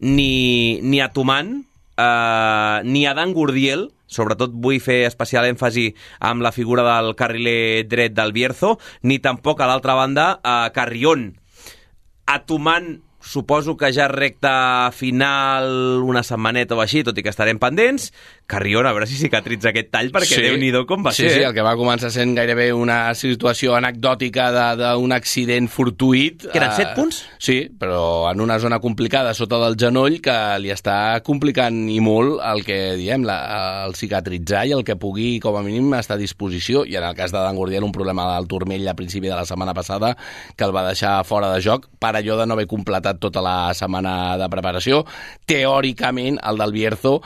ni, ni a Tuman, eh, ni a Dan Gurdiel, sobretot vull fer especial èmfasi amb la figura del carriler dret del Bierzo, ni tampoc a l'altra banda a Carrión. A Tuman suposo que ja recta final una setmaneta o així, tot i que estarem pendents. Carrión, a veure si cicatritza aquest tall, perquè sí. déu-n'hi-do com va sí, ser. Sí, eh? el que va començar sent gairebé una situació anecdòtica d'un accident fortuït. Que eren eh, set punts? Sí, però en una zona complicada sota del genoll que li està complicant i molt el que diem, la, el cicatritzar i el que pugui, com a mínim, estar a disposició. I en el cas de Dan Gordiel, un problema del turmell a principi de la setmana passada que el va deixar fora de joc per allò de no haver completat tota la setmana de preparació. Teòricament, el del Bierzo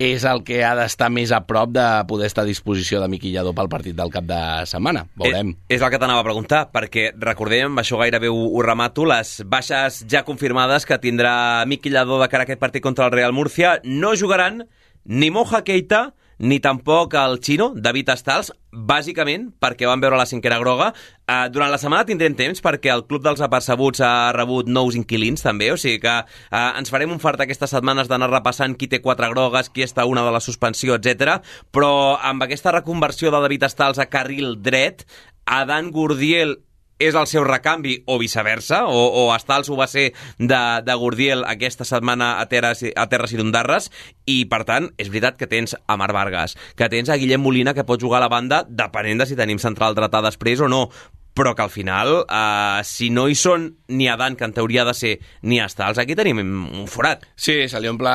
és el que ha d'estar més a prop de poder estar a disposició de Miqui Lladó pel partit del cap de setmana. Veurem. És, és el que t'anava a preguntar, perquè recordem, això gairebé ho, ho remato, les baixes ja confirmades que tindrà Miqui Lladó de cara a aquest partit contra el Real Murcia. No jugaran ni Moja Keita ni tampoc el xino, David Estals, bàsicament perquè van veure la cinquera groga. Uh, durant la setmana tindrem temps perquè el Club dels Apercebuts ha rebut nous inquilins també, o sigui que uh, ens farem un fart aquestes setmanes d'anar repassant qui té quatre grogues, qui està una de la suspensió, etc. Però amb aquesta reconversió de David Estals a carril dret, Adan Gurdiel és el seu recanvi o viceversa, o, o Estals ho va ser de, de Gordiel aquesta setmana a Terres, a Terres i Dondarres, i per tant, és veritat que tens a Marc Vargas, que tens a Guillem Molina que pot jugar a la banda depenent de si tenim central dretà després o no, però que al final, eh, si no hi són ni Adan, que en teoria ha de ser, ni Estals, aquí tenim un forat. Sí, se li omple,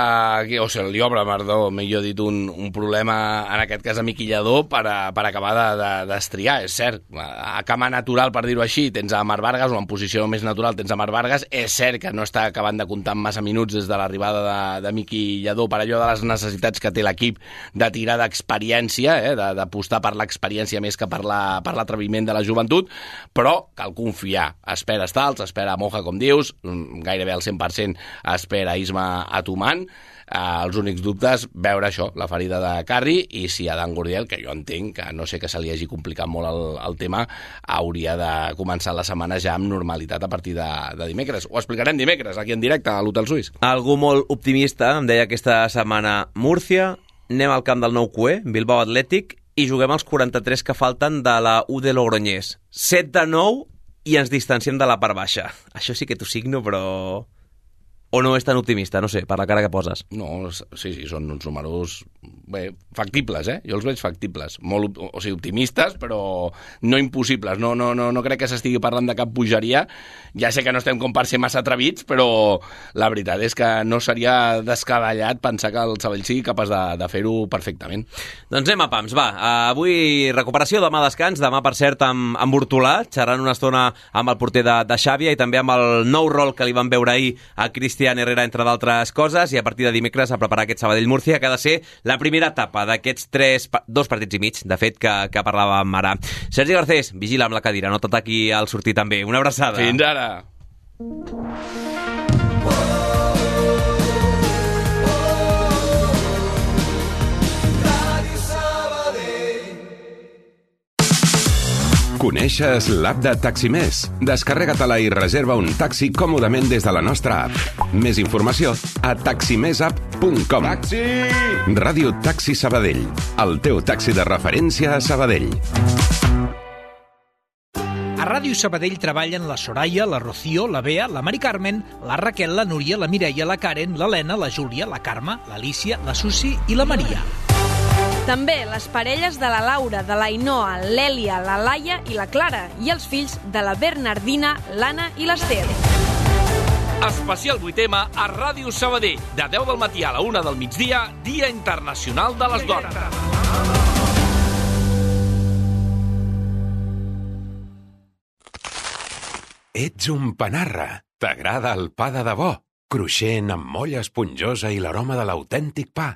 o se li obre, perdó, millor dit, un, un problema, en aquest cas, amiquillador, per, a, per acabar de- de- d'estriar, de, és cert. A cama natural, per dir-ho així, tens a Marc Vargas, o en posició més natural tens a Marc Vargas, és cert que no està acabant de comptar massa minuts des de l'arribada de, de Miqui Lledó per allò de les necessitats que té l'equip de tirar d'experiència, eh, d'apostar per l'experiència més que per la- per l'atreviment de la joventut, però cal confiar. Espera Stals, espera Moja, com dius, mm, gairebé al 100% espera Isma Atuman, eh, els únics dubtes, veure això, la ferida de Carri, i si Adam Gordiel, que jo entenc que no sé que se li hagi complicat molt el, el tema, hauria de començar la setmana ja amb normalitat a partir de, de dimecres. Ho explicarem dimecres, aquí en directe, a l'Hotel Suís. Algú molt optimista em deia aquesta setmana Múrcia, anem al camp del nou QE, Bilbao Atlètic, i juguem els 43 que falten de la U de Logroñés. 7 de 9 i ens distanciem de la part baixa. Això sí que t'ho signo, però... O no és tan optimista, no sé, per la cara que poses. No, sí, sí, són uns números bé, factibles, eh? Jo els veig factibles. Molt, o sigui, optimistes, però no impossibles. No, no, no, no crec que s'estigui parlant de cap bogeria. Ja sé que no estem com per ser massa atrevits, però la veritat és que no seria descabellat pensar que el Sabell sigui capaç de, de fer-ho perfectament. Doncs anem a pams, va. Uh, avui recuperació, demà descans, demà, per cert, amb, amb Hortolà, xerrant una estona amb el porter de, de Xàbia i també amb el nou rol que li van veure ahir a Cristian Herrera, entre d'altres coses, i a partir de dimecres a preparar aquest Sabadell-Múrcia, que ha de ser la primera etapa d'aquests tres, dos partits i mig, de fet, que, que parlàvem ara. Sergi Garcés, vigila amb la cadira, no t'ataqui al sortir també. Una abraçada. Fins ara! Coneixes l'app de Taximés? Descarrega-te-la i reserva un taxi còmodament des de la nostra app. Més informació a taximesapp.com. Taxi! Ràdio Taxi Sabadell. El teu taxi de referència a Sabadell. A Ràdio Sabadell treballen la Soraya, la Rocío, la Bea, la Mari Carmen, la Raquel, la Núria, la Mireia, la Karen, l'Helena, la Júlia, la Carme, l'Alícia, la Susi i la Maria. També les parelles de la Laura, de la Inoa, l'Èlia, la Laia i la Clara i els fills de la Bernardina, l'Anna i l'Ester. Especial 8M a Ràdio Sabadell, de 10 del matí a la 1 del migdia, Dia Internacional de les Dones. Ets un panarra. T'agrada el pa de debò. Cruixent, amb molla esponjosa i l'aroma de l'autèntic pa.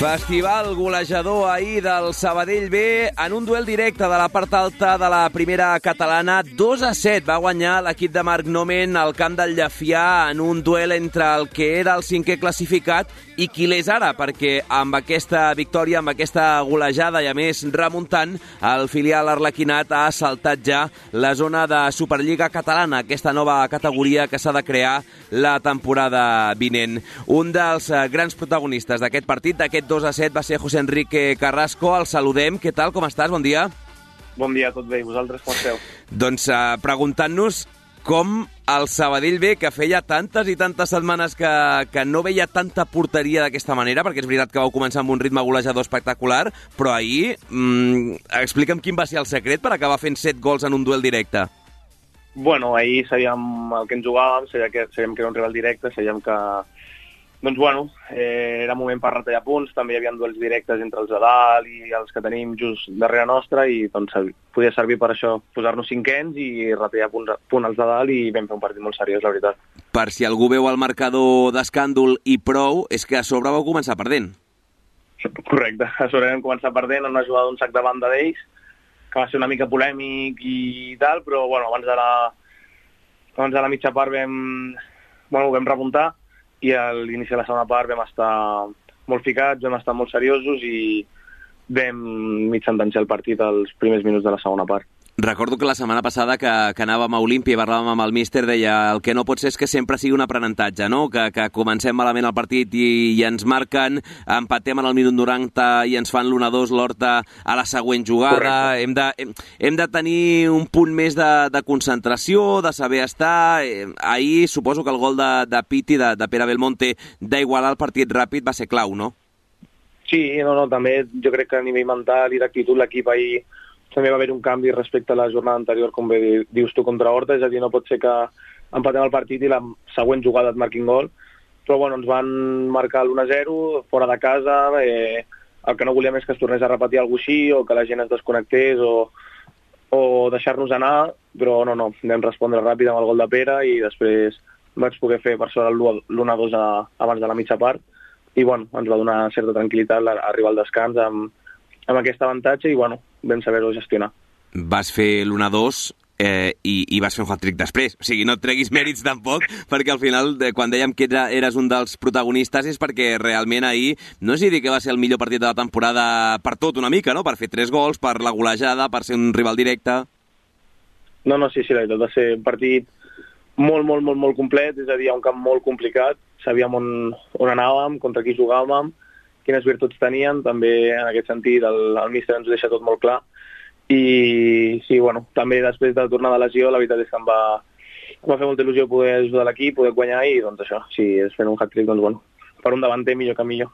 Festival golejador ahir del Sabadell B en un duel directe de la part alta de la primera catalana. 2 a 7 va guanyar l'equip de Marc Nomen al camp del Llefià en un duel entre el que era el cinquè classificat i qui l'és ara, perquè amb aquesta victòria, amb aquesta golejada i a més remuntant, el filial arlequinat ha saltat ja la zona de Superliga catalana, aquesta nova categoria que s'ha de crear la temporada vinent. Un dels eh, grans protagonistes d'aquest partit, d'aquest 2 a 7, va ser José Enrique Carrasco. El saludem. Què tal? Com estàs? Bon dia. Bon dia, tot bé. I vosaltres com esteu? Doncs eh, preguntant-nos com el Sabadell B, que feia tantes i tantes setmanes que, que no veia tanta porteria d'aquesta manera, perquè és veritat que vau començar amb un ritme golejador espectacular, però ahir, mm, explica'm quin va ser el secret per acabar fent 7 gols en un duel directe. Bueno, ahir sabíem el que ens jugàvem, sabíem que, sabíem que era un rival directe, sabíem que, doncs bueno, eh, era moment per retallar punts, també hi havia duels directes entre els de dalt i els que tenim just darrere nostra i doncs podia servir per això, posar-nos cinquens i retallar punts, punt als de dalt i vam fer un partit molt seriós, la veritat. Per si algú veu el marcador d'escàndol i prou, és que a sobre vau començar perdent. Correcte, a sobre vam començar perdent en una jugada d'un sac de banda d'ells que va ser una mica polèmic i tal, però bueno, abans de la, abans de la mitja part vam, bueno, vam remuntar i a l'inici de la segona part vam estar molt ficats, vam estar molt seriosos i vam mig sentenciar el partit als primers minuts de la segona part. Recordo que la setmana passada que, que anàvem a Olímpia i parlàvem amb el míster, deia el que no pot ser és que sempre sigui un aprenentatge, no? que, que comencem malament el partit i, i ens marquen, empatem en el minut 90 i ens fan l'1-2 l'Horta a la següent jugada. Hem de, hem, hem de tenir un punt més de, de concentració, de saber estar. Eh, Ahir suposo que el gol de, de Pitti, de, de Pere Belmonte, d'igualar el partit ràpid va ser clau, no? Sí, no, no, també jo crec que a nivell mental i d'actitud l'equip ahir també va haver un canvi respecte a la jornada anterior, com bé di- dius tu, contra Horta, és a dir, no pot ser que empatem el partit i la següent jugada et marquin gol, però bueno, ens van marcar l'1-0 fora de casa, eh, el que no volíem és que es tornés a repetir alguna així o que la gent es desconnectés o, o deixar-nos anar, però no, no, vam respondre ràpid amb el gol de Pere i després vaig poder fer per sort l'1-2 a- abans de la mitja part. I bueno, ens va donar certa tranquil·litat arribar al descans amb, amb aquest avantatge i bueno, vam saber-ho gestionar. vas fer l'1-2 eh, i, i vas fer un hat-trick després. O sigui, no et treguis mèrits tampoc, perquè al final, de, quan dèiem que era, eres un dels protagonistes, és perquè realment ahir, no sé dir que va ser el millor partit de la temporada per tot una mica, no? Per fer tres gols, per la golejada, per ser un rival directe... No, no, sí, sí, la veritat va ser un partit molt, molt, molt, molt complet, és a dir, un camp molt complicat, sabíem on, on anàvem, contra qui jugàvem, quines virtuts tenien, també en aquest sentit el, el míster ens ho deixa tot molt clar, i sí, bueno, també després de tornar de lesió, la veritat és que em va, em va fer molta il·lusió poder ajudar l'equip, poder guanyar, i doncs això, si és fent un hat-trick, doncs bueno, per un davanter millor que millor.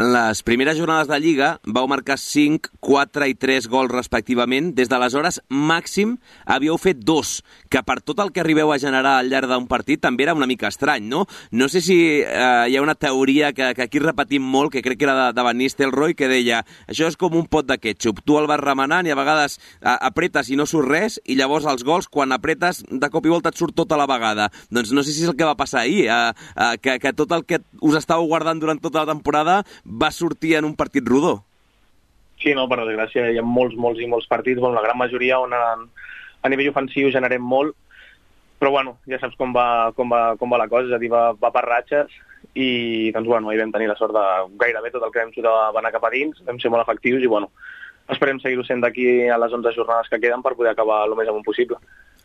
En les primeres jornades de Lliga vau marcar 5, 4 i 3 gols respectivament. Des d'aleshores, màxim, havíeu fet dos, que per tot el que arribeu a generar al llarg d'un partit també era una mica estrany, no? No sé si eh, hi ha una teoria que, que aquí repetim molt, que crec que era de, de Van Nistelrooy, que deia això és com un pot de ketchup. Tu el vas remenant i a vegades eh, apretes i no surt res, i llavors els gols, quan apretes, de cop i volta et surt tota la vegada. Doncs no sé si és el que va passar ahir, eh, eh, que, que tot el que us estàveu guardant durant tota la temporada va sortir en un partit rodó. Sí, no, per desgràcia, hi ha molts, molts i molts partits, bueno, la gran majoria on a, a nivell ofensiu generem molt, però bueno, ja saps com va, com va, com va la cosa, és a dir, va, va per ratxes, i doncs bueno, ahir vam tenir la sort de gairebé tot el que vam xutar va anar cap a dins, vam ser molt efectius i bueno, esperem seguir-ho sent d'aquí a les 11 jornades que queden per poder acabar el més amunt possible.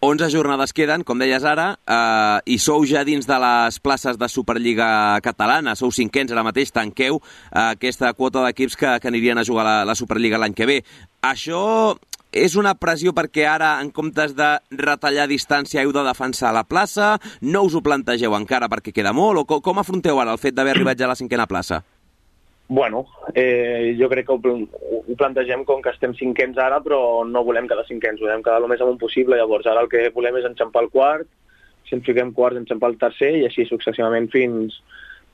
11 jornades queden, com deies ara, eh, i sou ja dins de les places de Superliga catalana, sou cinquens ara mateix, tanqueu eh, aquesta quota d'equips que, que anirien a jugar la, la Superliga l'any que ve. Això és una pressió perquè ara, en comptes de retallar distància, heu de defensar la plaça? No us ho plantegeu encara perquè queda molt? O com, com afronteu ara el fet d'haver arribat ja a la cinquena plaça? Bueno, eh, jo crec que ho, ho plantegem com que estem cinquens ara, però no volem quedar cinquens, volem quedar el més amunt possible. Llavors, ara el que volem és enxampar el quart, si ens fiquem quarts, enxampar el tercer, i així successivament fins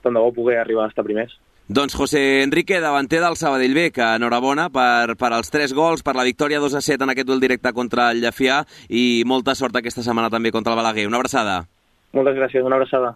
tant de bo poder arribar a estar primers. Doncs José Enrique, davanter del Sabadell B, que enhorabona per, per els tres gols, per la victòria 2 a 7 en aquest duel directe contra el Llefià i molta sort aquesta setmana també contra el Balaguer. Una abraçada. Moltes gràcies, una abraçada.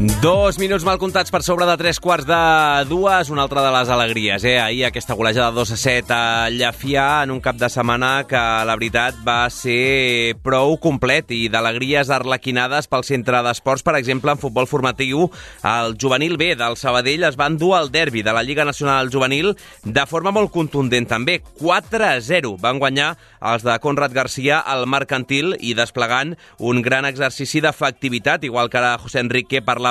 Dos minuts mal comptats per sobre de tres quarts de dues, una altra de les alegries, eh? Ahir aquesta golejada 2 a 7 a Llafià en un cap de setmana que la veritat va ser prou complet i d'alegries arlequinades pel centre d'esports, per exemple, en futbol formatiu, el juvenil B del Sabadell es van dur al derbi de la Lliga Nacional Juvenil de forma molt contundent també, 4 a 0. Van guanyar els de Conrad Garcia al mercantil i desplegant un gran exercici d'efectivitat, igual que ara José Enrique parlava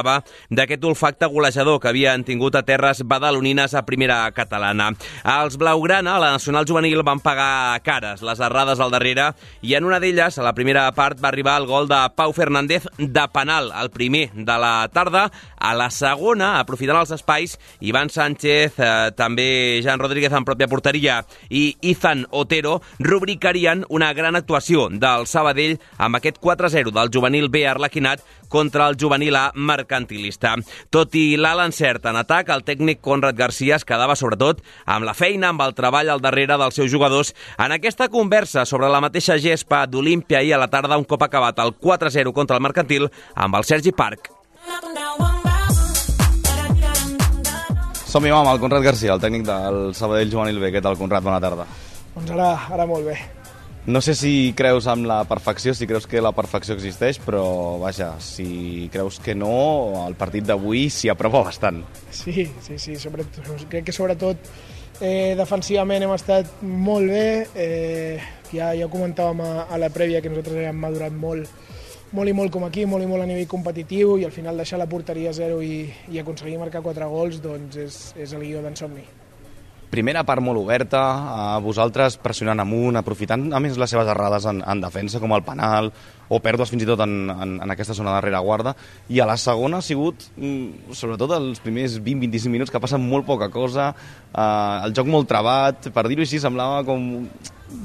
d'aquest olfacte golejador que havien tingut a terres badalonines a primera catalana. Els Blaugrana, a la Nacional Juvenil, van pagar cares les errades al darrere i en una d'elles, a la primera part, va arribar el gol de Pau Fernández de penal, el primer de la tarda. A la segona, aprofitant els espais, Ivan Sánchez, eh, també Jan Rodríguez en pròpia porteria i Ethan Otero rubricarien una gran actuació del Sabadell amb aquest 4-0 del juvenil B Arlequinat contra el juvenil A Mercantil. Mercantilista. Tot i l'alt encert en atac, el tècnic Conrad Garcia es quedava sobretot amb la feina, amb el treball al darrere dels seus jugadors. En aquesta conversa sobre la mateixa gespa d'Olímpia i a la tarda un cop acabat el 4-0 contra el mercantil amb el Sergi Parc. Som-hi, amb el Conrad Garcia, el tècnic del Sabadell Juvenil B. Què tal, Conrad? Bona tarda. Doncs ara, ara molt bé. No sé si creus en la perfecció, si creus que la perfecció existeix, però vaja, si creus que no, el partit d'avui s'hi aprova bastant. Sí, sí, sí, sobretot, crec que sobretot eh, defensivament hem estat molt bé, eh, ja, ja comentàvem a, a la prèvia que nosaltres hem madurat molt, molt i molt com aquí, molt i molt a nivell competitiu i al final deixar la porteria a zero i, i aconseguir marcar quatre gols doncs és, és el guió d'en somni. Primera part molt oberta, a vosaltres pressionant amunt, aprofitant a més les seves errades en, en defensa, com el penal, o pèrdues fins i tot en, en, en aquesta zona de rereguarda, i a la segona ha sigut, mm, sobretot els primers 20-25 minuts, que passen molt poca cosa, eh, el joc molt trebat, per dir-ho així, semblava com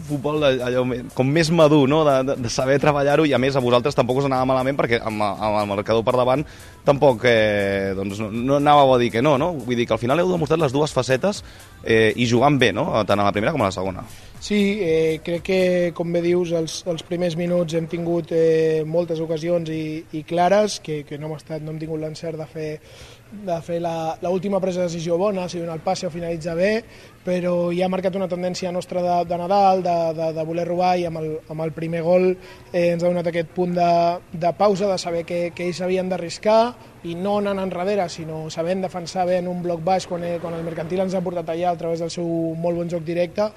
futbol de- allò, com més madur, no? de, de, de saber treballar-ho, i a més a vosaltres tampoc us anava malament, perquè amb, amb el marcador per davant tampoc eh, doncs no, no anàveu a dir que no, no? Vull dir que al final heu demostrat les dues facetes eh, i jugant bé, no? tant a la primera com a la segona. Sí, eh, crec que, com bé dius, els, els primers minuts hem tingut eh, moltes ocasions i, i clares, que, que no hem, estat, no hem tingut l'encert de fer, de fer la, la última presa de decisió bona, si donar el passe o finalitzar bé, però ja ha marcat una tendència nostra de, de Nadal, de, de, de voler robar, i amb el, amb el primer gol eh, ens ha donat aquest punt de, de pausa, de saber que, que ells havien d'arriscar, i no anant enrere, sinó sabent defensar bé en un bloc baix quan, eh, quan el mercantil ens ha portat allà a través del seu molt bon joc directe,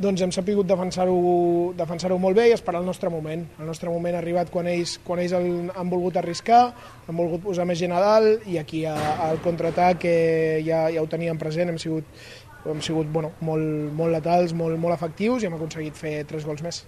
doncs hem sapigut defensar-ho defensar molt bé i esperar el nostre moment. El nostre moment ha arribat quan ells, quan ells el, han volgut arriscar, han volgut posar més gent a dalt i aquí al contraatac eh, ja, ja ho teníem present, hem sigut, hem sigut bueno, molt, molt letals, molt, molt efectius i hem aconseguit fer tres gols més.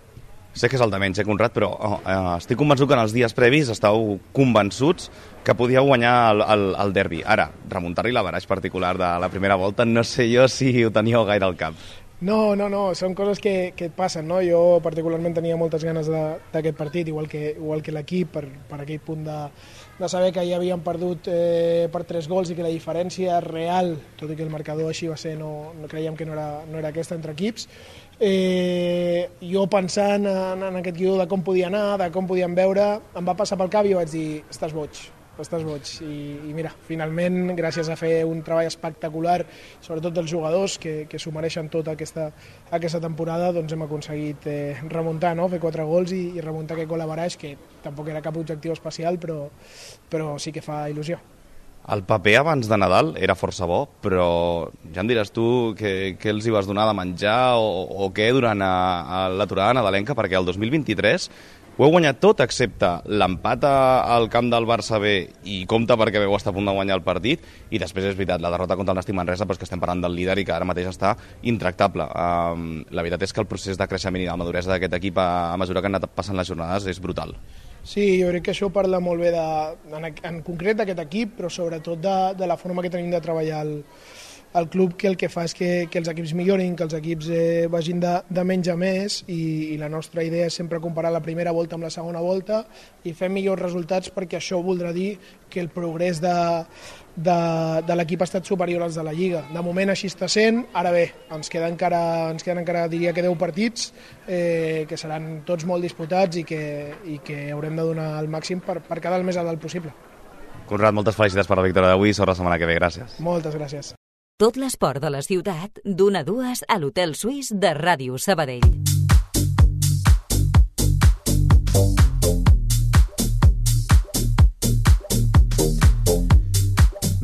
Sé que és el de menys, eh, Conrad, però oh, eh, estic convençut que en els dies previs estàu convençuts que podíeu guanyar el, el, el derbi. Ara, remuntar-li la baraix particular de la primera volta, no sé jo si ho teníeu gaire al cap. No, no, no, són coses que, que et passen, no? Jo particularment tenia moltes ganes d'aquest partit, igual que, igual que l'equip, per, per aquell punt de, de saber que ja havien perdut eh, per tres gols i que la diferència real, tot i que el marcador així va ser, no, no creiem que no era, no era aquesta entre equips, eh, jo pensant en, en aquest guió de com podia anar, de com podíem veure, em va passar pel cap i vaig dir, estàs boig, estàs boig. I, I mira, finalment, gràcies a fer un treball espectacular, sobretot dels jugadors que, que s'ho mereixen tota aquesta, aquesta temporada, doncs hem aconseguit eh, remuntar, no? fer quatre gols i, i remuntar aquest gol a Baraix, que tampoc era cap objectiu especial, però, però sí que fa il·lusió. El paper abans de Nadal era força bo, però ja em diràs tu què, què els hi vas donar de menjar o, o què durant l'aturada nadalenca, perquè el 2023 ho heu guanyat tot excepte l'empat al camp del Barça B i compte perquè veu estar a punt de guanyar el partit i després és veritat, la derrota contra el Nàstic Manresa però és que estem parlant del líder i que ara mateix està intractable. Um, la veritat és que el procés de creixement i de maduresa d'aquest equip a, a mesura que han anat passant les jornades és brutal. Sí, jo crec que això parla molt bé de, en, en concret d'aquest equip, però sobretot de, de la forma que tenim de treballar el, el club, que el que fa és que, que els equips millorin, que els equips eh, vagin de, de menys a més i, i la nostra idea és sempre comparar la primera volta amb la segona volta i fer millors resultats perquè això voldrà dir que el progrés de, de, de l'equip ha estat superior als de la Lliga. De moment així està sent, ara bé, ens queden encara, ens queden encara diria que 10 partits eh, que seran tots molt disputats i que, i que haurem de donar el màxim per, per quedar el més a dalt possible. Conrad, moltes felicitats per la victòria d'avui i sobre la setmana que ve. Gràcies. Moltes gràcies. Tot l'esport de la ciutat, d'una a dues a l'Hotel Suís de Ràdio Sabadell.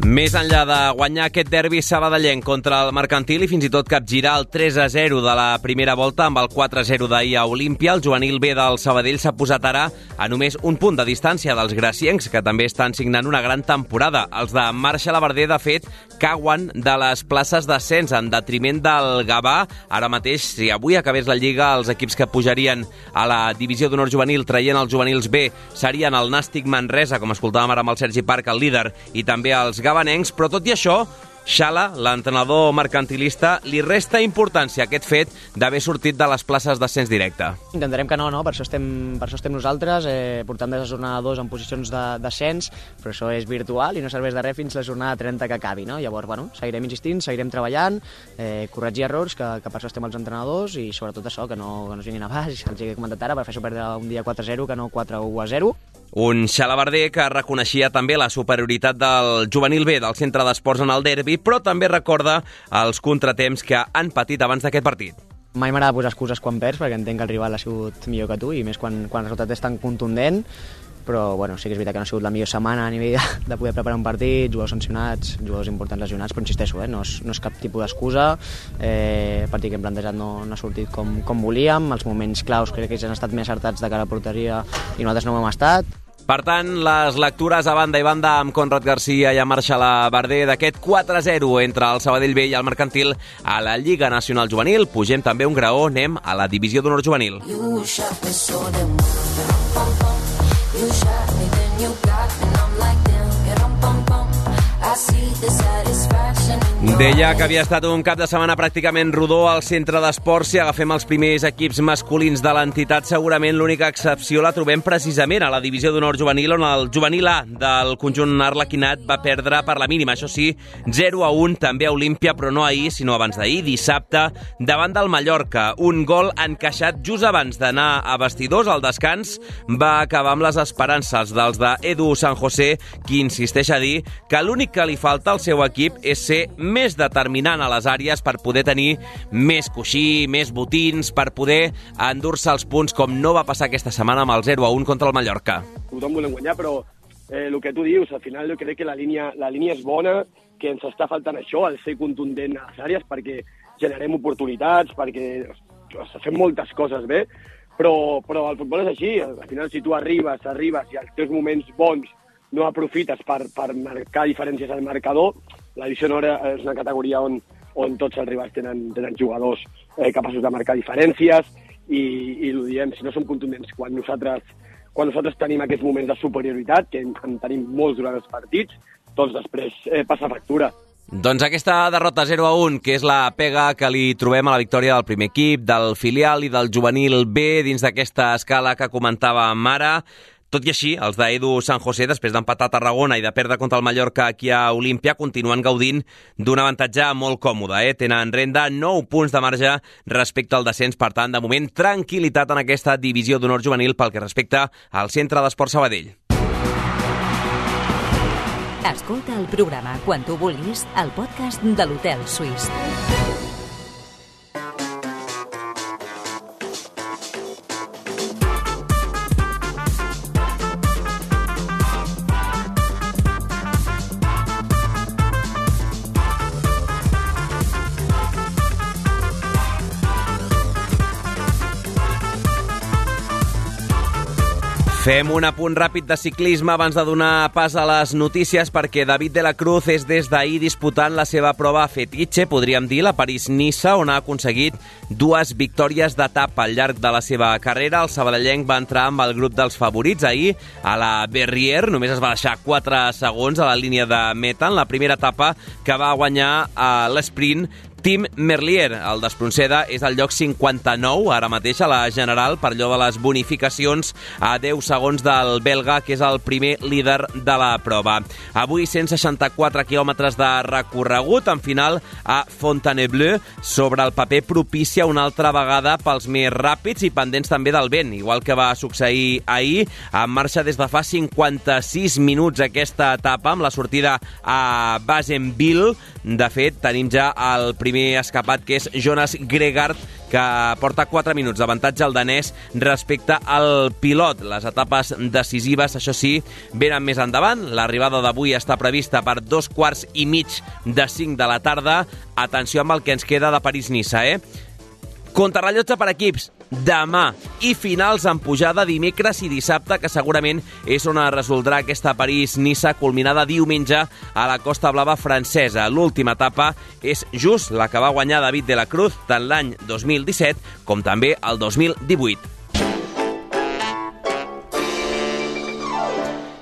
Més enllà de guanyar aquest derbi sabadellenc contra el Mercantil i fins i tot capgirar el 3-0 de la primera volta amb el 4-0 d'ahir a Olímpia, el juvenil B del Sabadell s'ha posat ara a només un punt de distància dels graciencs, que també estan signant una gran temporada. Els de Marxa Laverder, de fet, cauen de les places d'ascens en detriment del Gavà. Ara mateix, si avui acabés la Lliga, els equips que pujarien a la divisió d'honor juvenil traient els juvenils B serien el Nàstic Manresa, com escoltàvem ara amb el Sergi Parc, el líder, i també els gabanencs, però tot i això, Xala, l'entrenador mercantilista, li resta importància aquest fet d'haver sortit de les places d'ascens directe. Intentarem que no, no? Per, això estem, per això estem nosaltres, eh, portant des de jornada 2 en posicions d'ascens, però això és virtual i no serveix de res fins la jornada 30 que acabi, no? Llavors, bueno, seguirem insistint, seguirem treballant, eh, corregir errors, que, que per això estem els entrenadors, i sobretot això, que no, que no es vinguin a baix, els he comentat ara, per fer això perdre un dia 4-0 que no 4-1-0. Un xalabarder que reconeixia també la superioritat del juvenil B del centre d'esports en el derbi, però també recorda els contratemps que han patit abans d'aquest partit. Mai m'agrada posar excuses quan perds, perquè entenc que el rival ha sigut millor que tu, i més quan, quan el resultat és tan contundent, però bueno, sí que és veritat que no ha sigut la millor setmana a nivell de, de poder preparar un partit, jugadors sancionats, jugadors importants lesionats, però insisteixo, eh, no, és, no és cap tipus d'excusa, eh, el partit que hem plantejat no, no ha sortit com, com volíem, els moments claus crec que ells han estat més acertats de cara a la porteria i nosaltres no ho hem estat, Per tant, les lectures a banda i banda amb Conrad Garcia i a Marxala Barder d'aquest 4-0 entre el Sabadell B i el Mercantil a la Lliga Nacional Juvenil. Pugem també un graó, anem a la Divisió d'Honor Juvenil. You You shot me, then you got me, Deia que havia estat un cap de setmana pràcticament rodó al centre d'esports. Si agafem els primers equips masculins de l'entitat, segurament l'única excepció la trobem precisament a la divisió d'honor juvenil, on el juvenil A del conjunt arlequinat va perdre per la mínima. Això sí, 0 a 1 també a Olímpia, però no ahir, sinó abans d'ahir, dissabte, davant del Mallorca. Un gol encaixat just abans d'anar a vestidors. al descans va acabar amb les esperances dels de Edu San José, qui insisteix a dir que l'únic que li falta al seu equip és ser més determinant a les àrees per poder tenir més coixí, més botins, per poder endur-se els punts com no va passar aquesta setmana amb el 0 a 1 contra el Mallorca. tothom volem guanyar, però eh, el que tu dius, al final jo crec que la línia, la línia és bona, que ens està faltant això, el ser contundent a les àrees, perquè generem oportunitats, perquè ostres, fem moltes coses bé, però, però el futbol és així, al final si tu arribes, arribes i als teus moments bons no aprofites per, per marcar diferències al marcador, la divisió honor és una categoria on, on tots els rivals tenen, tenen jugadors eh, capaços de marcar diferències i, i ho diem, si no som contundents quan nosaltres, quan nosaltres tenim aquests moments de superioritat, que en, en tenim molts durant els partits, doncs després eh, passa factura. Doncs aquesta derrota 0 a 1, que és la pega que li trobem a la victòria del primer equip, del filial i del juvenil B dins d'aquesta escala que comentàvem ara, tot i així, els d'Edu San José, després d'empatar a Tarragona i de perdre contra el Mallorca aquí a Olímpia, continuen gaudint d'un avantatge molt còmode. Eh? Tenen renda 9 punts de marge respecte al descens. Per tant, de moment, tranquil·litat en aquesta divisió d'honor juvenil pel que respecta al Centre d'Esport Sabadell. Escolta el programa quan tu vulguis al podcast de l'Hotel Suís. Fem un apunt ràpid de ciclisme abans de donar pas a les notícies perquè David de la Cruz és des d'ahir disputant la seva prova fetitxe, podríem dir, la París-Nissa, on ha aconseguit dues victòries d'etapa al llarg de la seva carrera. El sabadellenc va entrar amb el grup dels favorits ahir a la Berrier, només es va deixar 4 segons a la línia de meta en la primera etapa que va guanyar a l'esprint Tim Merlier. El d'Espronceda és al lloc 59, ara mateix a la General, per allò de les bonificacions a 10 segons del belga, que és el primer líder de la prova. Avui 164 quilòmetres de recorregut, en final a Fontainebleau, sobre el paper propicia una altra vegada pels més ràpids i pendents també del vent, igual que va succeir ahir, en marxa des de fa 56 minuts aquesta etapa, amb la sortida a Basenville. De fet, tenim ja el primer escapat, que és Jonas Gregard, que porta 4 minuts d'avantatge al danès respecte al pilot. Les etapes decisives, això sí, venen més endavant. L'arribada d'avui està prevista per dos quarts i mig de 5 de la tarda. Atenció amb el que ens queda de París-Nissa, eh? Contrarrellotge per equips demà i finals en pujada dimecres i dissabte, que segurament és on es resoldrà aquesta París-Nissa culminada diumenge a la Costa Blava francesa. L'última etapa és just la que va guanyar David de la Cruz tant l'any 2017 com també el 2018.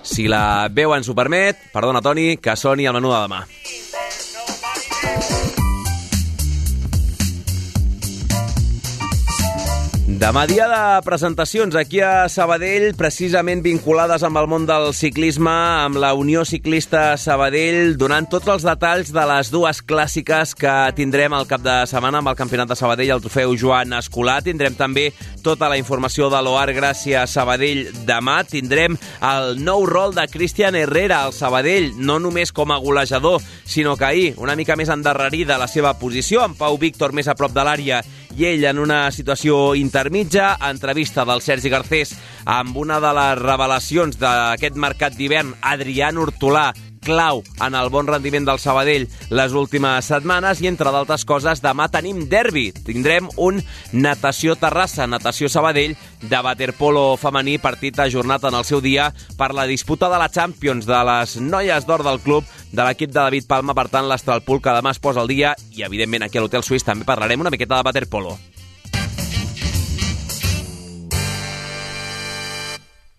Si la veu ens ho permet, perdona Toni, que soni el menú de demà. Demà dia de presentacions aquí a Sabadell, precisament vinculades amb el món del ciclisme, amb la Unió Ciclista Sabadell, donant tots els detalls de les dues clàssiques que tindrem al cap de setmana amb el Campionat de Sabadell, el trofeu Joan Escolar. Tindrem també tota la informació de l'OAR Gràcia Sabadell demà. Tindrem el nou rol de Cristian Herrera al Sabadell, no només com a golejador, sinó que ahir, una mica més endarrerida la seva posició, amb Pau Víctor més a prop de l'àrea i ell en una situació intermitja. Entrevista del Sergi Garcés amb una de les revelacions d'aquest mercat d'hivern, Adrián Hortolà, clau en el bon rendiment del Sabadell les últimes setmanes i, entre d'altres coses, demà tenim derbi. Tindrem un natació Terrassa, natació Sabadell, de waterpolo femení, partit ajornat en el seu dia per la disputa de la Champions de les noies d'or del club de l'equip de David Palma, per tant, l'Astralpool que demà es posa al dia i, evidentment, aquí a l'Hotel Suís també parlarem una miqueta de waterpolo.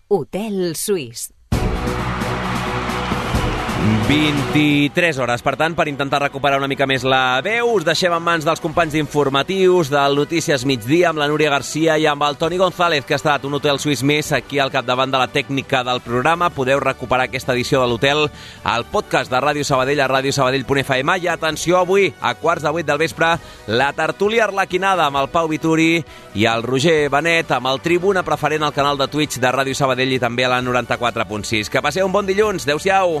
Hotel Suís. 23 hores, per tant, per intentar recuperar una mica més la veu, us deixem en mans dels companys informatius del Notícies Migdia amb la Núria Garcia i amb el Toni González, que ha estat un hotel suís més aquí al capdavant de la tècnica del programa. Podeu recuperar aquesta edició de l'hotel al podcast de Ràdio Sabadell a radiosabadell.fm. I atenció, avui, a quarts de vuit del vespre, la tertúlia arlequinada amb el Pau Vituri i el Roger Benet amb el Tribuna preferent al canal de Twitch de Ràdio Sabadell i també a la 94.6. Que passeu un bon dilluns. Adéu-siau.